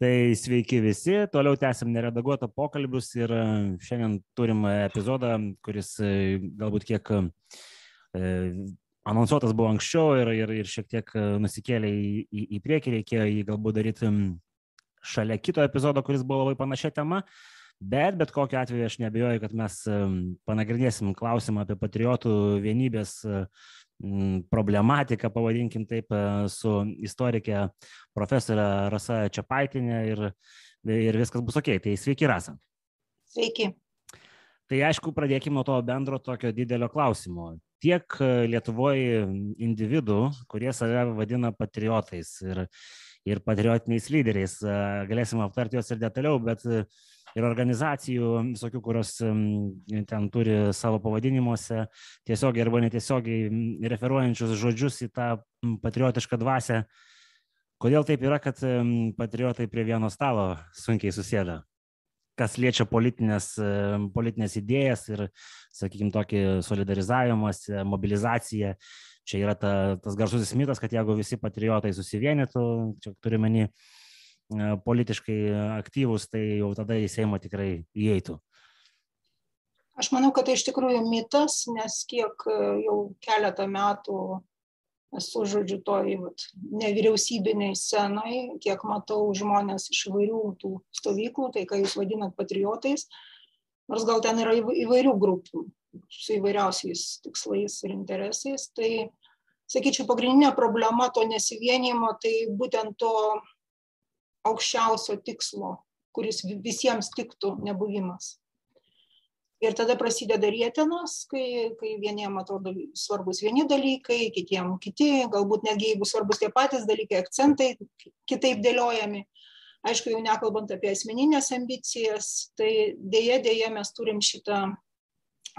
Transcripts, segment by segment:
Tai sveiki visi, toliau tęsim neredaguotą pokalbius ir e, šiandien turim epizodą, kuris e, galbūt kiek e, anonsuotas buvo anksčiau ir, ir, ir šiek tiek nusikėlė į, į, į priekį, reikėjo jį galbūt daryti šalia kito epizodo, kuris buvo labai panašia tema. Bet bet kokiu atveju aš nebejoju, kad mes panagrinėsim klausimą apie patriotų vienybės uh, problematiką, pavadinkim taip, e, su istorikė profesorė Rasa Čiapaitinė ir, ir viskas bus ok. Tai sveiki, Rasa. Sveiki. Tai aišku, pradėkime nuo to bendro tokio didelio klausimo. Tiek Lietuvoje individų, kurie save vadina patriotais ir, ir patriotiniais lyderiais, e, galėsime aptarti juos ir detaliau, bet ir organizacijų visokių, kurios ten turi savo pavadinimuose tiesiogiai arba netiesiogiai referuojančius žodžius į tą patriotišką dvasę. Kodėl taip yra, kad patriotai prie vieno stalo sunkiai susėda? Kas liečia politinės, politinės idėjas ir, sakykime, tokį solidarizavimas, mobilizaciją. Čia yra ta, tas garsusis mitas, kad jeigu visi patriotai susivienytų, čia turime menį, politiškai aktyvus, tai jau tada į Seimą tikrai įeitų. Aš manau, kad tai iš tikrųjų mitas, nes kiek e, jau keletą metų esu, žodžiu, toj nevyriausybiniai scenai, kiek matau žmonės iš įvairių tų stovyklų, tai ką jūs vadinat patriotais, nors gal ten yra įvairių grupių su įvairiausiais tikslais ir interesais, tai, sakyčiau, pagrindinė problema to nesivienimo, tai būtent to aukščiausio tikslo, kuris visiems tiktų nebuvimas. Ir tada prasideda rėtenos, kai, kai vieniem atrodo svarbus vieni dalykai, kitiem kiti, galbūt netgi jeigu svarbus tie patys dalykai, akcentai kitaip dėliojami. Aišku, jau nekalbant apie asmeninės ambicijas, tai dėje, dėje mes turim šitą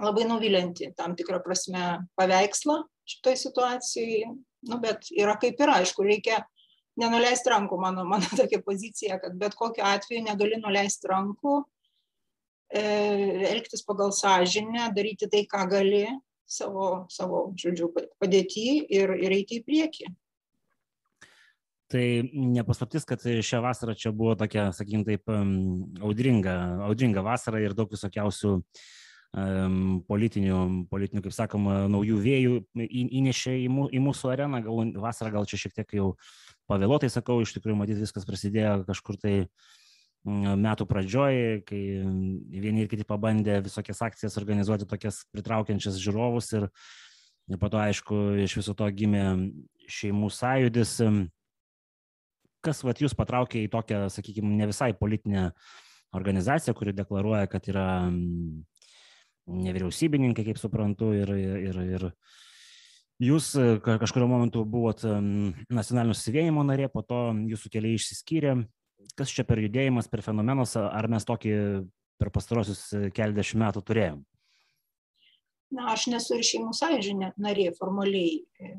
labai nuvilinti tam tikrą prasme paveikslą šitoj situacijai. Nu, bet yra kaip yra, aišku, reikia nenuleist rankų, mano, mano tokia pozicija, kad bet kokiu atveju negali nuleisti rankų, e, elgtis pagal sąžinę, daryti tai, ką gali savo, savo žodžiu, padėti ir, ir eiti į priekį. Tai nepaslaptis, kad šią vasarą čia buvo tokia, sakykim, taip audringa, audringa vasara ir daug visokiausių politinių, politinių, kaip sakoma, naujų vėjų įnešė į mūsų areną. Gal vasarą gal čia šiek tiek jau uh, pavėluotai sakau, iš tikrųjų, matyt, viskas prasidėjo kažkur tai mm, metų pradžioje, kai vieni ir kiti pabandė visokias akcijas organizuoti tokias pritraukiančias žiūrovus ir, ir po to, aišku, iš viso to gimė šeimų sąjudis. Kas vat jūs patraukė į tokią, sakykime, ne visai politinę organizaciją, kuri deklaruoja, kad yra mm, nevyriausybininkai, kaip suprantu, ir, ir, ir, Jūs e, kažkurio momentu buvot nacionalinio susivienimo narė, po to jūsų keliai išsiskyrė. Kas čia per judėjimas, per fenomenas, ar mes tokį per pastarosius e, keliasdešimt metų turėjom? Na, aš nesu ir šeimų sąjūdžio narė formaliai. E,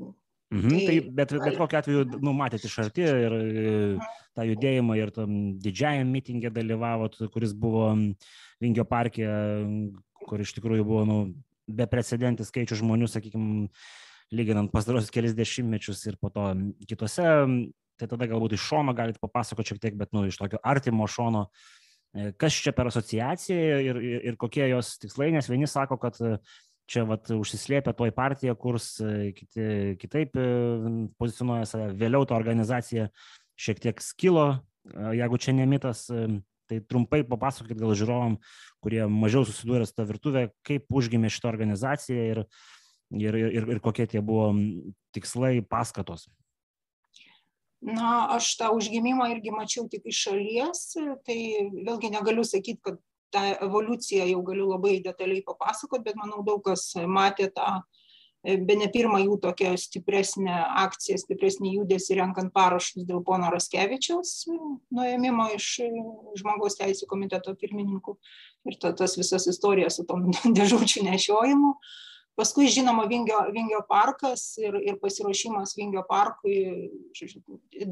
mhm, tai, tai, bet, bet kokiu atveju, nu, matėte iš arti ir tą judėjimą ir tam didžiajam mitingė dalyvavot, kuris buvo Vingio parke, kur iš tikrųjų buvo, nu, beprecedentis skaičius žmonių, sakykime, lyginant pastarosius kelias dešimtmečius ir po to kitose, tai tada galbūt iš šono galite papasakoti šiek tiek, bet nu, iš tokio artimo šono, e, kas čia per asociaciją ir, ir, ir kokie jos tikslai, nes vieni sako, kad e, čia vat, užsislėpia toj partija, kurs e, kiti, kitaip pozicionuoja save, vėliau ta organizacija šiek tiek skilo, jeigu čia nemitas, Tai trumpai papasakokit gal žiūrovom, kurie mažiau susidūrė su tą virtuvę, kaip užgimė šitą organizaciją ir, ir, ir, ir kokie tie buvo tikslai, paskatos. Na, aš tą užgimimą irgi mačiau tik iš šalies, tai vėlgi negaliu sakyti, kad tą evoliuciją jau galiu labai detaliai papasakoti, bet manau daug kas matė tą uh, be ne pirmą jų tokią stipresnę akciją, stipresnį judesį renkant parašus dėl pono Raskevičiaus nuėmimo iš žmogaus teisų komiteto pirmininkų ir ta, tas visas istorijas su tom dėžučių nešiojimu. Paskui, žinoma, Vingio, Vingio parkas ir, ir pasiruošimas Vingio parkui,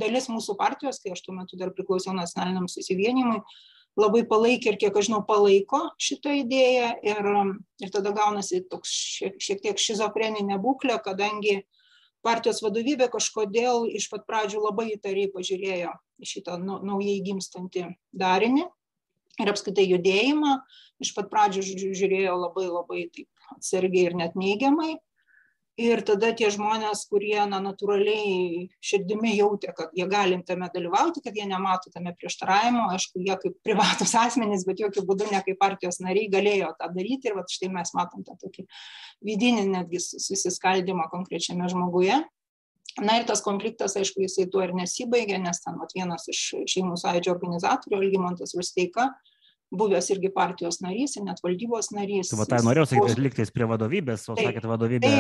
dalis mūsų partijos, kai aš tuo metu dar priklausiau nacionaliniam susivienimui, labai palaikė ir kiek aš žinau palaiko šitą idėją ir, ir tada gaunasi toks šiek, šiek tiek šizofreninė būklė, kadangi partijos vadovybė kažkodėl iš pat pradžių labai įtariai pažiūrėjo šitą naujai gimstantį darinį ir apskaitai judėjimą. Iš pat pradžių žiūrėjo labai labai taip atsargiai ir net neigiamai ir tada tie žmonės kurie na natūraliai širdimi jautė kad jie gali tame dalyvauti kad jie nemato tame prieštaravimo aišku jie kaip privatūs asmenys bet jokiu būdu ne kaip partijos nariai galėjo tą daryti ir vat štai mes matom tą tokį vidinį netgi susiskaldymą konkrečiame žmoguje. Na ir tas konfliktas aišku jisai tuo ir nesibaigė nes ten vat vienas iš šeimų sąjūdžio organizatorių algimantas rusteika buvęs irgi partijos narys ir net valdybos narys. Tu tai va, tai norėjau sakyti, kad liktais prie vadovybės, o taip, sakėt, vadovybė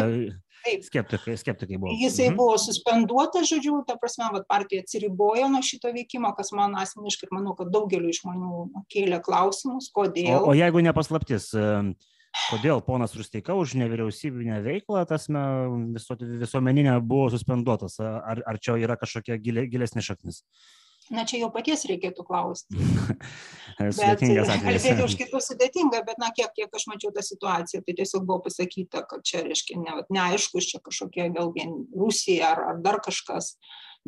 taip. Skeptikai, skeptikai buvo. Jisai mhm. buvo suspenduotas, žodžiu, ta prasme, va, partija atsiribojo nuo šito veikimo, kas man asmeniškai ir manau, kad daugeliu žmonių kėlė klausimus, kodėl. O, o jeigu nepaslaptis, kodėl ponas Rusteika už nevyriausybinę veiklą, tasme, viso, visuomeninė buvo suspenduotas, ar, ar čia yra kažkokia gilesnė šaknis? Na čia jau paties reikėtų klausti. bet kalbėti už kitus sudėtinga, bet na kiek, kiek aš mačiau tą situaciją, tai tiesiog buvo pasakyta, kad čia, reiškia, ne, neaišku, čia kažkokia vėlgi Rusija ar, ar dar kažkas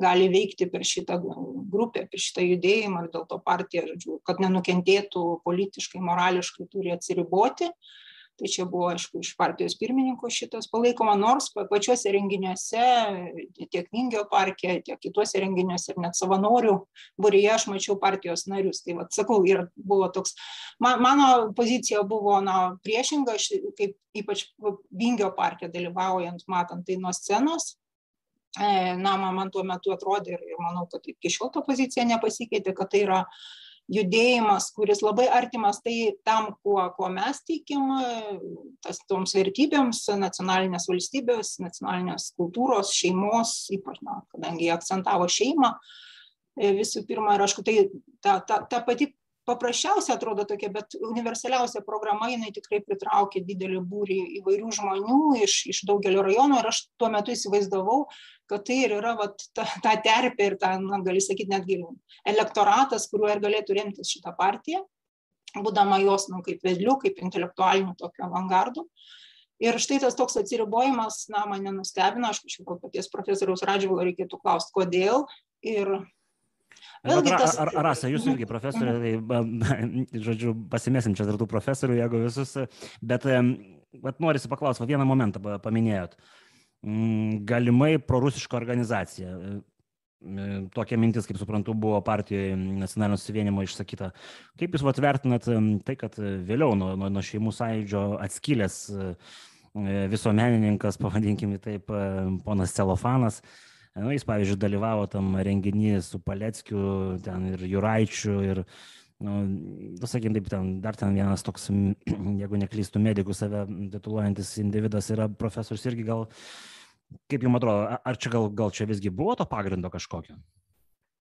gali veikti per šitą grupę, per šitą judėjimą ir dėl to partija, kad nenukentėtų politiškai, morališkai turi atsiriboti. Uh, tai čia buvo aišku iš partijos pirmininko šitas palaikoma nors pačiuose renginiuose tiek vingio parke tiek kituose renginiuose ir net savanorių būryje aš mačiau partijos narius. Tai vat sakau ir buvo toks man mano pozicija buvo na priešinga aš kaip ypač vingio parke dalyvaujant matant tai nuo scenos. E, na man, tuo metu atrodė ir manau, kad iki šiol ta pozicija nepasikeitė, kad tai yra judėjimas, kuris labai artimas tai tam, kuo, kuo mes tikim, tas toms vertybėms, nacionalinės valstybės, nacionalinės kultūros, šeimos, ypač, na, kadangi jie akcentavo šeimą, visų pirma, ir aišku, tai ta, ta, ta pati paprasčiausia atrodo tokia, bet universaliausia programa, jinai tikrai pritraukė didelį būrį įvairių žmonių iš, iš daugelio rajonų ir aš tuo metu įsivaizdavau, kad tai ir yra vat, ta, ta terpė ir ta, na, gali sakyti, netgi elektoratas, kuriuo ir galėtų remtis šitą partiją, būdama jos, nu, kaip vedlių, kaip intelektualinių tokio avangardų. Ir štai tas toks atsiribojimas, na, mane nustebino, aš kažkaip paties profesoriaus Radžvilo reikėtų klausti, kodėl. Ir Vėlgi, tas... Ar, ar Rasa, jūs irgi profesorė, tai, žodžiu, pasimėsim čia dar tų profesorių, jeigu visus, bet, bet norisi paklausti, vieną momentą paminėjot. Mm, galimai prorusiška organizacija. Tokia mintis, kaip suprantu, buvo partijoje nacionalinio suvienimo išsakyta. Kaip Jūs vertinat tai, kad vėliau nuo, nuo, nuo šeimų sąjūdžio atskilęs visuomenininkas, pavadinkime taip, ponas Celofanas, Nu, jis, pavyzdžiui, dalyvavo tam renginį su Paleckiu, ten ir Juraičiu, ir, nu, nu sakykime, taip, ten dar ten vienas toks, jeigu neklystų medikų save tituluojantis individas yra profesorius irgi gal, kaip jums atrodo, ar čia gal, gal čia visgi buvo to pagrindo kažkokio?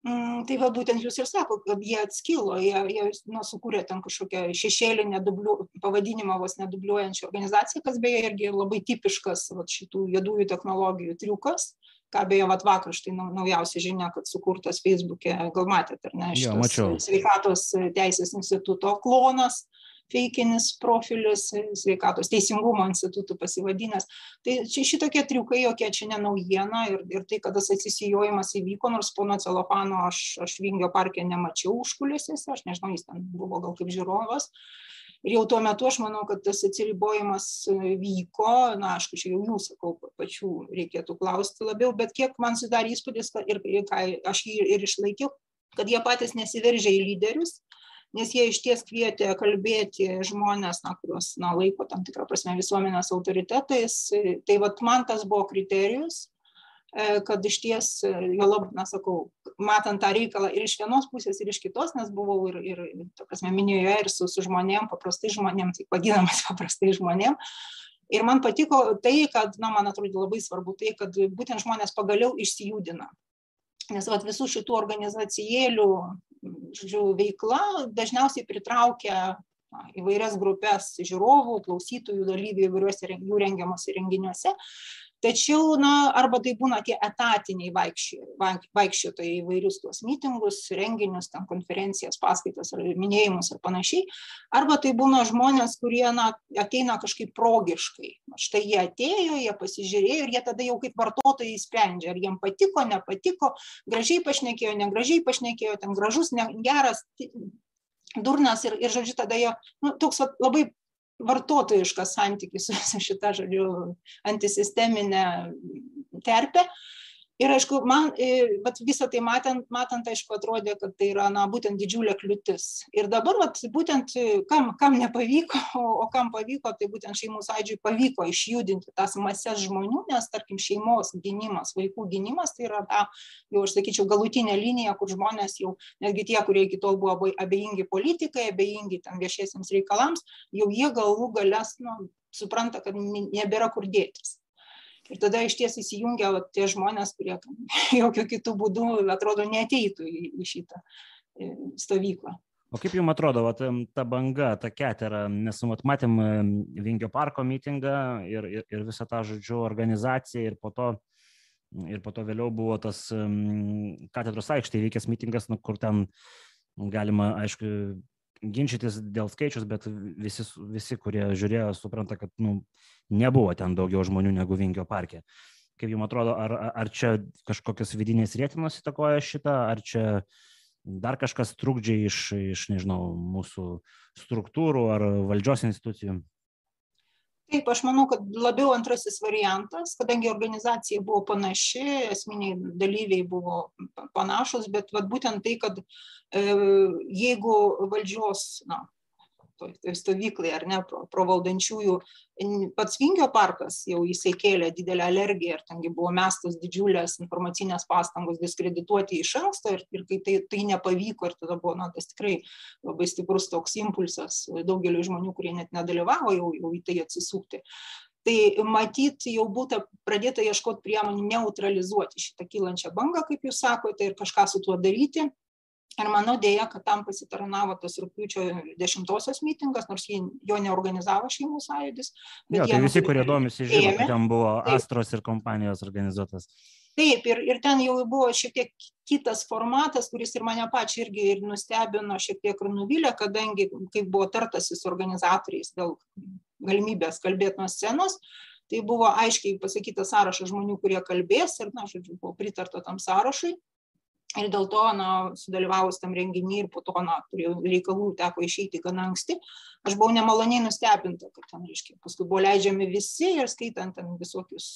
Mm, tai va būtent jūs ir sako, kad jie atskilo, jie, jie nu, sukūrė ten kažkokią šešėlinę dubliu, pavadinimą vos nedubliuojančią organizaciją, kas beje irgi labai tipiškas va, šitų juodųjų technologijų triukas ką beje vat vakar štai naujausia žinia kad sukurtas feisbuke gal matėt ar ne šitas sveikatos teisės instituto klonas feikinis profilis sveikatos teisingumo institutų pasivadinęs. Tai čia šitokie triukai jokie čia ne naujiena ir ir tai kad tas atsisijojimas įvyko nors pono celofano aš aš vingio parke nemačiau užkulisiuose aš nežinau jis ten buvo gal kaip žiūrovas ir jau tuo metu aš manau kad tas atsiribojimas e, vyko. Na aišku čia jau jų sakau pačių reikėtų klausti labiau bet kiek man susidarė įspūdis ir ką aš jį ir išlaikiau kad jie patys nesiveržia į lyderius nes jie išties kvietė kalbėti žmones na kuriuos na laiko tam tikra prasme visuomenės autoritetais. Tai vat man tas buvo kriterijus kad išties, e, juolab, na, sakau, matant tą reikalą ir iš vienos pusės, ir iš kitos, nes buvau ir, ir ta prasme, minioje ir su, su žmonėm, paprastai žmonėm, tai vadinamas paprastai žmonėm. Ir man patiko tai, kad, na, man atrodo labai svarbu tai, kad būtent žmonės pagaliau išsijudina. Nes vat, visų šitų organizacijėlių žodžiu, veikla dažniausiai pritraukia na, įvairias grupės žiūrovų, klausytojų, dalyvių įvairiuose jų rengiamuose renginiuose tačiau na arba tai būna tie etatiniai vaikščiojo vaikščiotojai į įvairius tuos mitingus renginius ten konferencijas paskaitas ar minėjimus ir panašiai arba tai būna žmonės kurie na ateina kažkaip progiškai. Štai jie atėjo jie pasižiūrėjo ir jie tada jau kaip vartotojai sprendžia ar jiem patiko nepatiko gražiai pašnekėjo negražiai pašnekėjo ten gražus ne geras durnas ir, ir žodžiu, tada jo nu, toks va, labai vartotojiškas santykis su šita, žodžiu, antisisteminė terpė. Ir aišku, man vat, visą tai matant, matant, aišku, atrodė, kad tai yra, na, būtent didžiulė kliūtis. Ir dabar, vat, būtent, kam, kam nepavyko, o, kam pavyko, tai būtent šeimų sąidžiui pavyko išjudinti tas mases žmonių, nes, tarkim, šeimos gynimas, vaikų gynimas, tai yra ta, jau aš sakyčiau, galutinė linija, kur žmonės jau, netgi tie, kurie iki tol buvo abejingi politikai, abejingi ten viešiesiams reikalams, jau jie galų galės, nu, supranta, kad nebėra kur dėtis ir tada išties įsijungia va, tie žmonės, kurie jokių kitų būdų, atrodo, neteitų į, į šitą e, stovyklą. O kaip jums atrodo, vat, ta banga, ta ketera, nes mat, matėm Vingio parko mitingą ir, ir, ir visą tą, žodžiu, organizaciją ir po to, ir po to vėliau buvo tas katedros aikštėje vykęs mitingas, nu, kur ten galima, aišku, ginčytis dėl skaičius, bet visi, visi kurie žiūrėjo, supranta, kad nu, nebuvo ten daugiau žmonių negu Vingio parke. Kaip jums atrodo, ar, ar čia kažkokios vidinės rėtinos įtakoja šitą, ar čia dar kažkas trukdžiai iš, iš nežinau, mūsų struktūrų ar valdžios institucijų? Taip, aš manau, kad labiau antrasis variantas, kadangi organizacija buvo panaši, esminiai dalyviai buvo panašus, bet vat, būtent tai, kad e, jeigu valdžios na, toj, stovyklai ar ne, pro, pro valdančiųjų. Pats Vingio parkas jau jisai kėlė didelę alergiją ir tengi buvo mestos didžiulės informacinės pastangos diskredituoti iš anksto ir, ir kai tai, tai nepavyko ir tada buvo, na, tas tikrai labai stiprus toks impulsas daugeliu žmonių, kurie net nedalyvavo jau, jau į tai atsisukti. Tai matyt, jau būtų pradėta ieškoti priemonių neutralizuoti šitą kylančią bangą, kaip jūs sakote, ir kažką su tuo daryti. Ir manau dėja, kad tam pasitarnavo tas rūpiučio dešimtosios mitingas, nors jį, jo neorganizavo šeimų sąjūdis. Jo, tai visi, kurie domisi, žino, kad ten buvo Taip. Astros ir kompanijos organizuotas. Taip, ir, ir ten jau buvo šiek tiek kitas formatas, kuris ir mane pačią irgi ir nustebino, šiek tiek ir nuvylė, kadangi, kaip buvo tartasi su organizatoriais dėl galimybės kalbėti nuo scenos, tai buvo aiškiai pasakytas sąrašas žmonių, kurie kalbės ir, na, žodžiu, buvo pritarta tam sąrašui ir dėl to na sudalyvavus tam renginy ir po to na turėjau reikalų teko išeiti gana anksti aš buvau nemaloniai nustebinta kad ten reiškia paskui buvo leidžiami visi ir skaitant ten visokius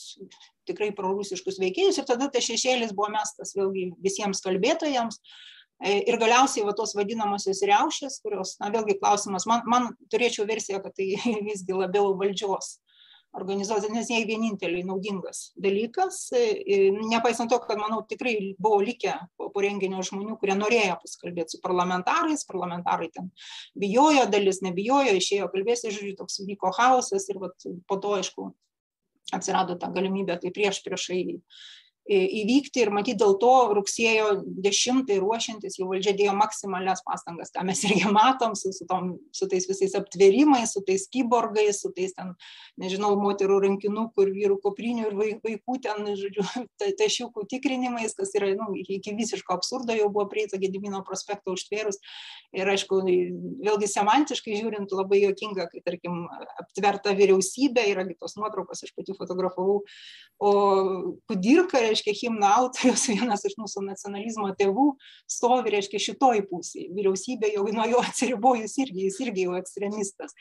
tikrai prorusiškus veikėjus ir tada tas šešėlis buvo mestas vėlgi visiems kalbėtojams. E, Ir galiausiai va tos vadinamosios riaušės, kurios, na vėlgi klausimas, man, man turėčiau versiją, kad tai visgi labiau valdžios organizuoti, nes jai vieninteliai naudingas dalykas. E, nepaisant to, kad, manau, tikrai buvo likę po, renginio žmonių, kurie norėjo pasikalbėti su parlamentarais, parlamentarai ten bijojo, dalis nebijojo, išėjo kalbėti, žodžiu, toks vyko chaosas ir vat, po to, aišku, atsirado ta galimybė, tai prieš priešai įvykti ir matyt dėl to rugsėjo 10 ruošiantis jau valdžia dėjo maksimalias pastangas, ką mes irgi matom su, su, tom, su tais visais aptverimais, su tais kyborgais, su tais ten, nežinau, moterų rankinukų ir vyrų koprinių ir vaikų ten, žodžiu, tašiukų tikrinimais, kas yra nu, iki visiško absurdo jau buvo prieita Gedimino prospekto užtvėrus. Ir aišku, vėlgi semantiškai žiūrint, labai jokinga, kai, tarkim, aptverta vyriausybė, yra tos nuotraukos, aš pati fotografavau, o kudirka, reiškia, himno autorius, vienas iš mūsų nacionalizmo tėvų, stovi, reiškia, šitoj pusėje. Vyriausybė jau nuo jo atsiribojus irgi, jis irgi jau ekstremistas.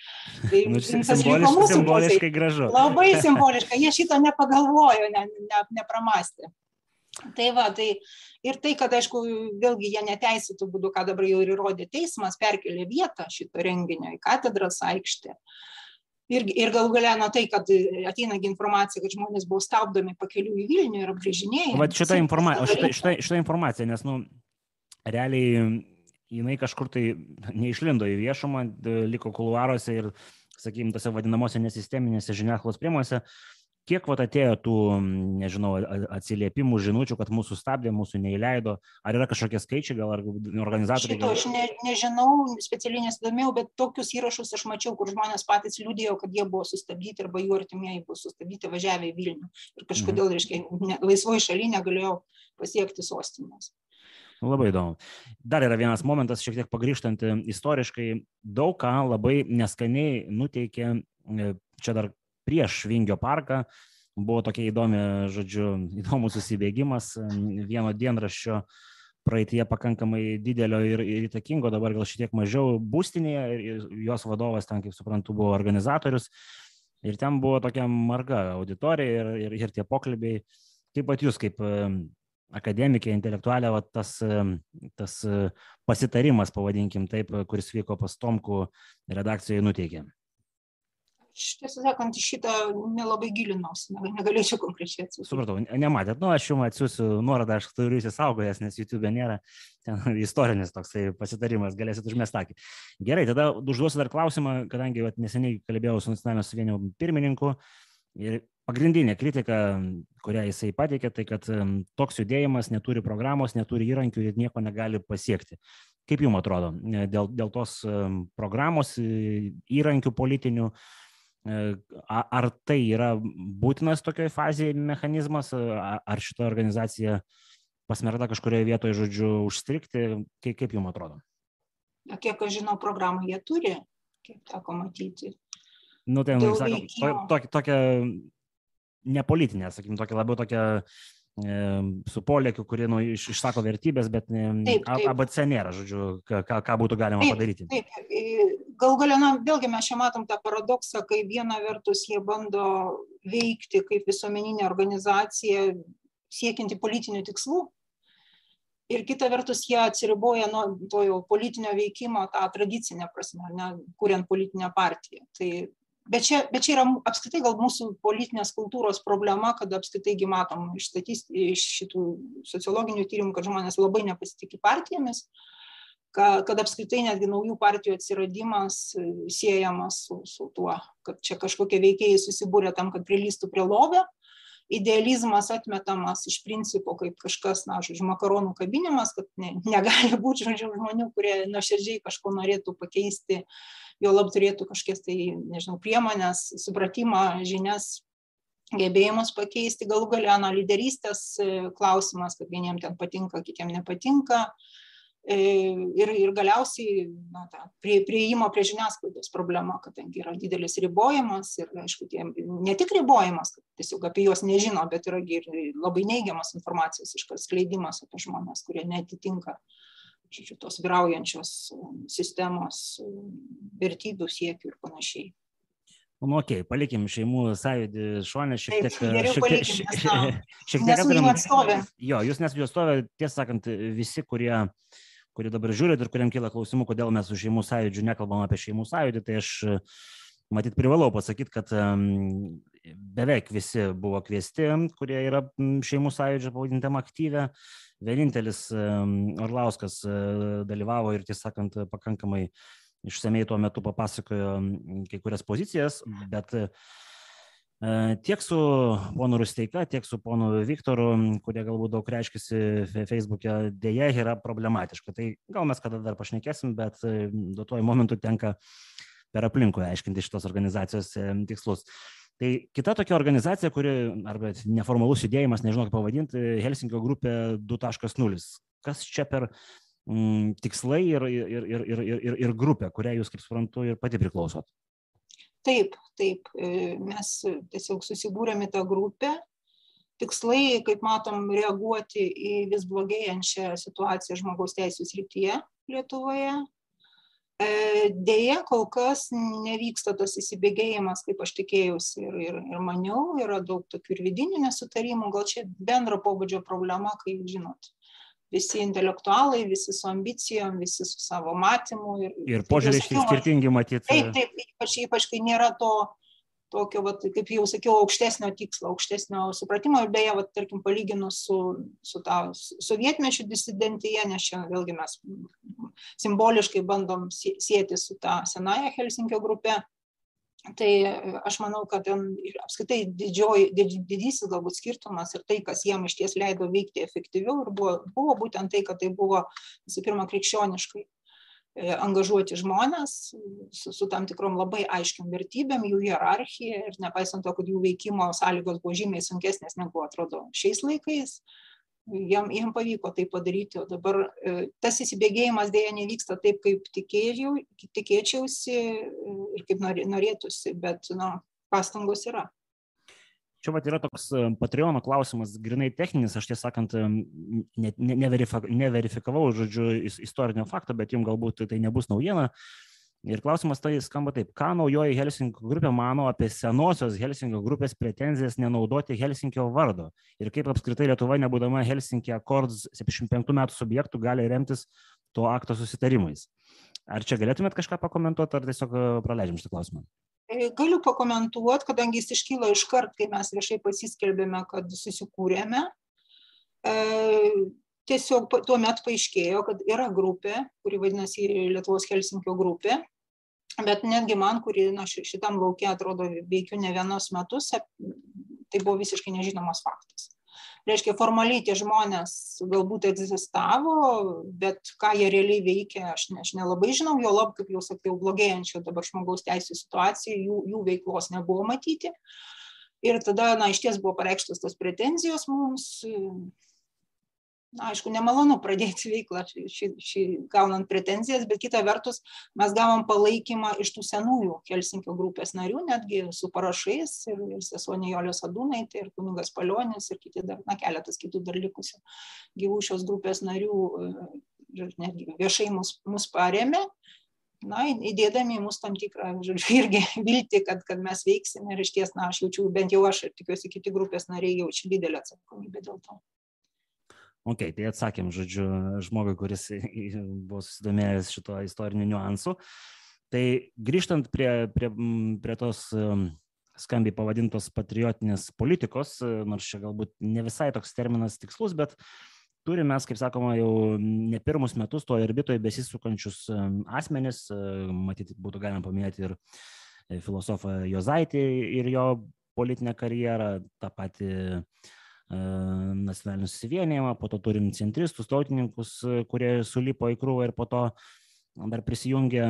Tai nu, simboliškai, simboliškai gražu. Labai simboliškai, jie šito nepagalvojo, ne, ne, nepramastė. Tai va, tai ir tai, kad, aišku, vėlgi jie neteisėtų būdų, ką dabar jau ir įrodė teismas, perkelė vietą šito renginio į katedros aikštę. Uh, ir, ir galų galę na tai, kad ateina informacija, kad žmonės buvo stabdomi pakeliu į Vilnių ir apgrėžinėjami. Vat šitą, informa šitą, šitą, šitą informaciją, nes, nu, realiai jinai kažkur tai neišlindo į viešumą, liko kuluaruose ir, sakykime, tose vadinamosiose nesisteminėse žiniasklaidos priemonėse. Kiek vat atėjo tų, nežinau, atsiliepimų, žinučių, kad mūsų stabdė, mūsų neįleido, ar yra kažkokie skaičiai, gal organizatoriai? Šito aš ne, nežinau, specialiai nesidomėjau, bet tokius įrašus aš mačiau, kur žmonės patys liūdėjo, kad jie buvo sustabdyti arba jų artimieji buvo sustabdyti važiavę į Vilnių. Ir kažkodėl, mhm. reiškia, ne, laisvoji šalyje negalėjau pasiekti sostinės. Labai įdomu. Dar yra vienas momentas, šiek tiek pagrįžtant istoriškai, daug ką labai neskaniai nuteikė, e, čia dar prieš Vingio parką. Buvo tokia įdomi, žodžiu, įdomus susibėgimas vieno dienraščio praeitie pakankamai didelio ir, ir įtakingo, dabar gal šiek tiek mažiau būstinėje ir jos vadovas ten, kaip suprantu, buvo organizatorius. Ir ten buvo tokia marga auditorija ir, ir, ir tie pokalbiai. Kaip pat jūs, kaip akademikė, intelektualė, va, tas, tas pasitarimas, pavadinkim taip, kuris vyko pas Tomku redakcijoje nuteikė aš tiesą sakant, šitą nelabai gilinausi, negalėčiau konkrečiai atsiųsti. Supratau, nematėt, nu aš jums atsiųsiu nuorodą, aš turiu įsisaugojęs, nes YouTube nėra ten istorinis toksai pasitarimas, galėsit užmestakį. Gerai, tada užduosiu dar klausimą, kadangi vat, neseniai kalbėjau su nacionalinio suvienio pirmininku ir pagrindinė kritika, kurią jisai pateikė, tai kad toks judėjimas neturi programos, neturi įrankių ir nieko negali pasiekti. Kaip jums atrodo, dėl, dėl tos programos, įrankių politinių, E, ar tai yra būtinas tokioje fazėje mechanizmas, ar šita organizacija pasmerta kažkurioje vietoje, žodžiu, užstrikti, kaip, kaip jums atrodo? Na, kiek aš žinau, programą jie turi, kiek teko matyti. Nu, tai, nu, sakom, to, tokia, tokia nepolitinė, sakykim, tokia labiau tokia su polėkiu, kurie nu, iš, išsako vertybės, bet taip, taip. ABC nėra, žodžiu, ką, ką būtų galima taip, padaryti. Taip, gal galia, na, vėlgi mes čia matom tą paradoksą, kai viena vertus jie bando veikti kaip visuomeninė organizacija siekinti politinių tikslų. Ir kita vertus jie atsiriboja nuo to jau politinio veikimo tą tradicinę prasme, ne, kuriant politinę partiją. Tai, bet, čia, bet čia yra apskritai gal mūsų politinės kultūros problema, kad apskritai matom iš, statist, iš šitų sociologinių tyrimų, kad žmonės labai nepasitikė partijomis. Kad apskritai netgi naujų partijų atsiradimas siejamas su, su tuo, kad čia kažkokie veikėjai susibūrė tam, kad prilystų prie lovio. Idealizmas atmetamas iš principo kaip kažkas, na, žodžiu, makaronų kabinimas, kad ne, negali būti, žodžiu, žmonių, kurie nuoširdžiai kažko norėtų pakeisti, jo lab turėtų kažkokias tai, nežinau, priemonės, supratimą, žinias, gebėjimus pakeisti, galų galę, na, lyderystės e, klausimas, kad vieniems ten patinka, kitiems nepatinka, ir, ir galiausiai na, ta, prie, prieimo prie žiniasklaidos problema, kadangi yra didelis ribojimas ir, aišku, tie, ne tik ribojimas, kad tiesiog apie juos nežino, bet yra ir labai neigiamas informacijos išskleidimas apie žmonės, kurie netitinka žodžiu, tos vyraujančios sistemos vertybių siekių ir panašiai. Nu, okei, okay, palikim šeimų sąjūdį šonę šiek tiek. Taip, šiek tiek, šiek, šiek tiek aptarėm. Jo, jūs nesate jų atstovė, tiesą sakant, visi, kurie uh, kurie dabar žiūrit ir kuriam kyla klausimų, kodėl mes su šeimų sąjūdžiu nekalbam apie šeimų sąjūdį, tai aš matyt privalau pasakyti, kad beveik visi buvo kviesti, kurie yra šeimų sąjūdžio pavadintam aktyvę. Vienintelis Orlauskas uh, dalyvavo ir, tiesą sakant, pakankamai išsamei tuo metu papasakojo kai kurias pozicijas, bet uh, E, tiek su ponu Rusteika, tiek su ponu Viktoru, kurie galbūt daug reiškiasi Facebook'e, dėja yra problematiška. Tai gal mes kada dar pašnekėsim, bet duotuoju momentu tenka per aplinkui aiškinti šitos organizacijos tikslus. Tai kita tokia organizacija, kuri, arba neformalus judėjimas, nežinau kaip pavadinti, Helsinkio grupė 2.0. Kas čia per mm, tikslai ir, ir, ir, ir, ir, ir grupė, kurią jūs, kaip suprantu, ir pati priklausot? Taip, taip, e, mes tiesiog susibūrėme tą grupę. Tikslai, kaip matom, reaguoti į vis blogėjančią situaciją žmogaus teisų srityje Lietuvoje. E, Deja, kol kas nevyksta tas įsibėgėjimas, kaip aš tikėjausi ir, ir, ir maniau, yra daug tokių ir vidinių nesutarimų, gal čia bendro pobūdžio problema, kai, žinot, visi intelektualai, visi su ambicijom, visi su savo matymu. Ir, ir požiūrį skirtingi matyti. Taip, taip, ypač, ypač kai nėra to tokio, vat, kaip jau sakiau, aukštesnio tikslo, aukštesnio supratimo. Ir beje, vat, tarkim, palyginus su, su tą sovietmečių disidentija, nes čia vėlgi mes simboliškai bandom sėti su tą senąją Helsinkio grupę, Tai aš manau, kad ten apskaitai didžioji, did, didysis galbūt skirtumas ir tai, kas jiem iš ties leido veikti efektyviau, ir buvo, buvo būtent tai, kad tai buvo visų pirma krikščioniškai E, angažuoti žmonės su, su tam tikrom labai aiškiam vertybėm, jų hierarchija ir nepaisant to, kad jų veikimo sąlygos buvo žymiai sunkesnės negu atrodo šiais laikais, jam, jam pavyko tai padaryti, o dabar e, tas įsibėgėjimas dėja nevyksta taip, kaip tikėjau, tikėčiausi e, ir kaip norėtųsi, bet na, pastangos yra. Čia vat yra toks Patreono klausimas, grinai techninis, aš tiesą sakant, ne, ne, neverifikavau, žodžiu, istorinio fakto, bet jums galbūt tai nebus naujiena. Ir klausimas tai skamba taip, ką naujoji Helsinkio grupė mano apie senosios Helsinkio grupės pretenzijas nenaudoti Helsinkio vardo ir kaip apskritai Lietuva, nebūdama Helsinkio Accords 75 metų subjektų, gali remtis tuo akto susitarimais. Ar čia galėtumėt kažką pakomentuoti, ar tiesiog praleidžiam šitą klausimą? E, galiu pakomentuoti, kadangi jis iškyla iškart, kai mes viešai pasiskelbėme, kad susikūrėme. E, tiesiog tuo metu paaiškėjo, kad yra grupė, kuri vadinasi Lietuvos Helsinkio grupė, bet netgi man, kuri na, šitam laukia atrodo veikiu ne vienos metus, tai buvo visiškai nežinomas faktas. Reiškia formaliai tie žmonės galbūt egzistavo bet ką jie realiai veikė aš ne aš nelabai žinau juolab kaip jau sakiau blogėjančioj dabar žmogaus teisių situacijoj jų jų veiklos nebuvo matyti. Ir tada na išties buvo pareikštos tos pretenzijos mums aišku, nemalonu pradėti veiklą šį, šį, gaunant pretenzijas, bet kita vertus mes gavom palaikymą iš tų senųjų Helsinkio grupės narių, netgi su parašais ir, ir sesuo Nijolė Sadūnai, tai ir kunigas Palionis ir kiti dar, na, keletas kitų dar likusių gyvų šios grupės narių netgi viešai mus, mus paremė. Na, įdėdami į mus tam tikrą, žodžiu, irgi vilti, kad, kad mes veiksime ir iš ties, na, aš jaučiu, bent jau aš ir tikiuosi kiti grupės nariai jaučia didelę atsakomybę dėl to. Ok, tai atsakėm, žodžiu, žmogui, kuris buvo susidomėjęs šito istoriniu niuansu. Tai grįžtant prie, prie, prie tos skambiai pavadintos patriotinės politikos, nors čia galbūt ne visai toks terminas tikslus, bet turime kaip sakoma, jau ne pirmus metus to orbitoje besisukančius asmenis, matyti būtų galima paminėti ir e, filosofą Jozaitį ir jo politinę karjerą, tą patį uh, nacionalinį susivienijimą, po to turim centristus, tautininkus, e, kurie sulipo į krūvą ir po to dar prisijungė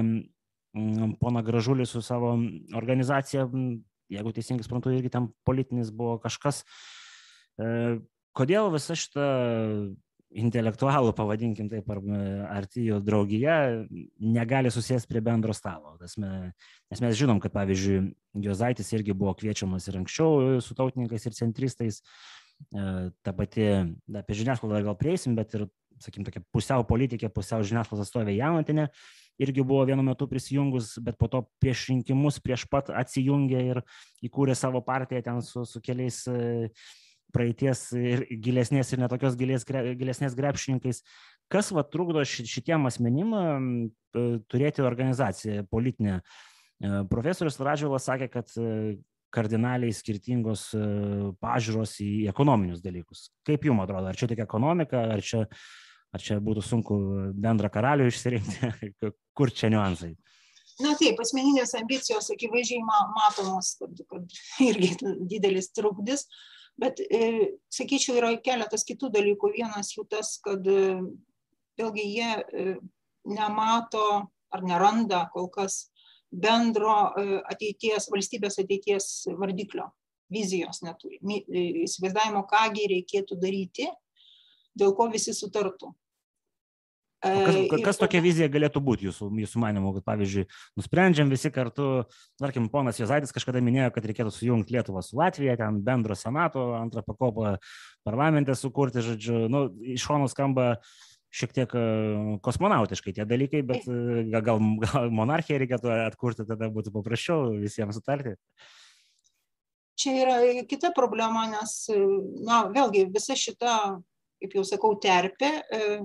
pona Gražulis su savo organizacija, jeigu teisingai suprantu, irgi ten politinis buvo kažkas. E, kodėl visa šita intelektualų, pavadinkim taip, ar artijų draugija negali susėsti prie bendro stalo. Tasme, nes mes žinom, kad pavyzdžiui, Jozaitis irgi buvo kviečiamas ir anksčiau su tautininkais ir centristais, E, ta pati, apie žiniasklaidą gal prieisim, bet ir, sakykim, tokia pusiau politikė, pusiau žiniasklaidos atstovė Janotinė irgi buvo vienu metu prisijungus, bet po to prieš rinkimus, prieš pat atsijungė ir įkūrė savo partiją ten su, su keliais e, praeities ir gilesnės ir netokios gilės, gilesnės grepšininkais. Kas va trukdo šitiem asmenim e, turėti organizaciją politinę? Profesorius Radžiulas sakė, kad kardinaliai skirtingos e, pažiūros į ekonominius dalykus. Kaip jums atrodo, ar čia tik ekonomika, ar čia, ar čia būtų sunku bendrą karalių išsirinkti, kur čia niuansai? Na taip, asmeninės ambicijos akivaizdžiai matomos, kad, kad irgi didelis trukdis, bet, e, sakyčiau, yra keletas kitų dalykų. Vienas jų tas, kad e, vėlgi jie nemato ar neranda kol kas bendro e, ateities, valstybės ateities vardiklio, vizijos neturi, e, įsivaizdavimo, kągi reikėtų daryti, dėl ko visi sutartų. Kas, e, kas tokia vizija galėtų būti jūsų, jūsų manimo, kad pavyzdžiui, nusprendžiam visi kartu, tarkim, ponas Jozaitis kažkada minėjo, kad reikėtų sujungti Lietuvą su Latvija, ten bendro senato, antrą pakopą parlamente sukurti, žodžiu, nu, iš šonų skamba uh, šiek tiek e, kosmonautiškai tie dalykai, bet e, gal, gal monarchiją reikėtų atkurti, tada būtų paprasčiau visiems sutarti. Čia yra kita problema, nes, na, vėlgi, visa šita, kaip jau sakau, terpė, e,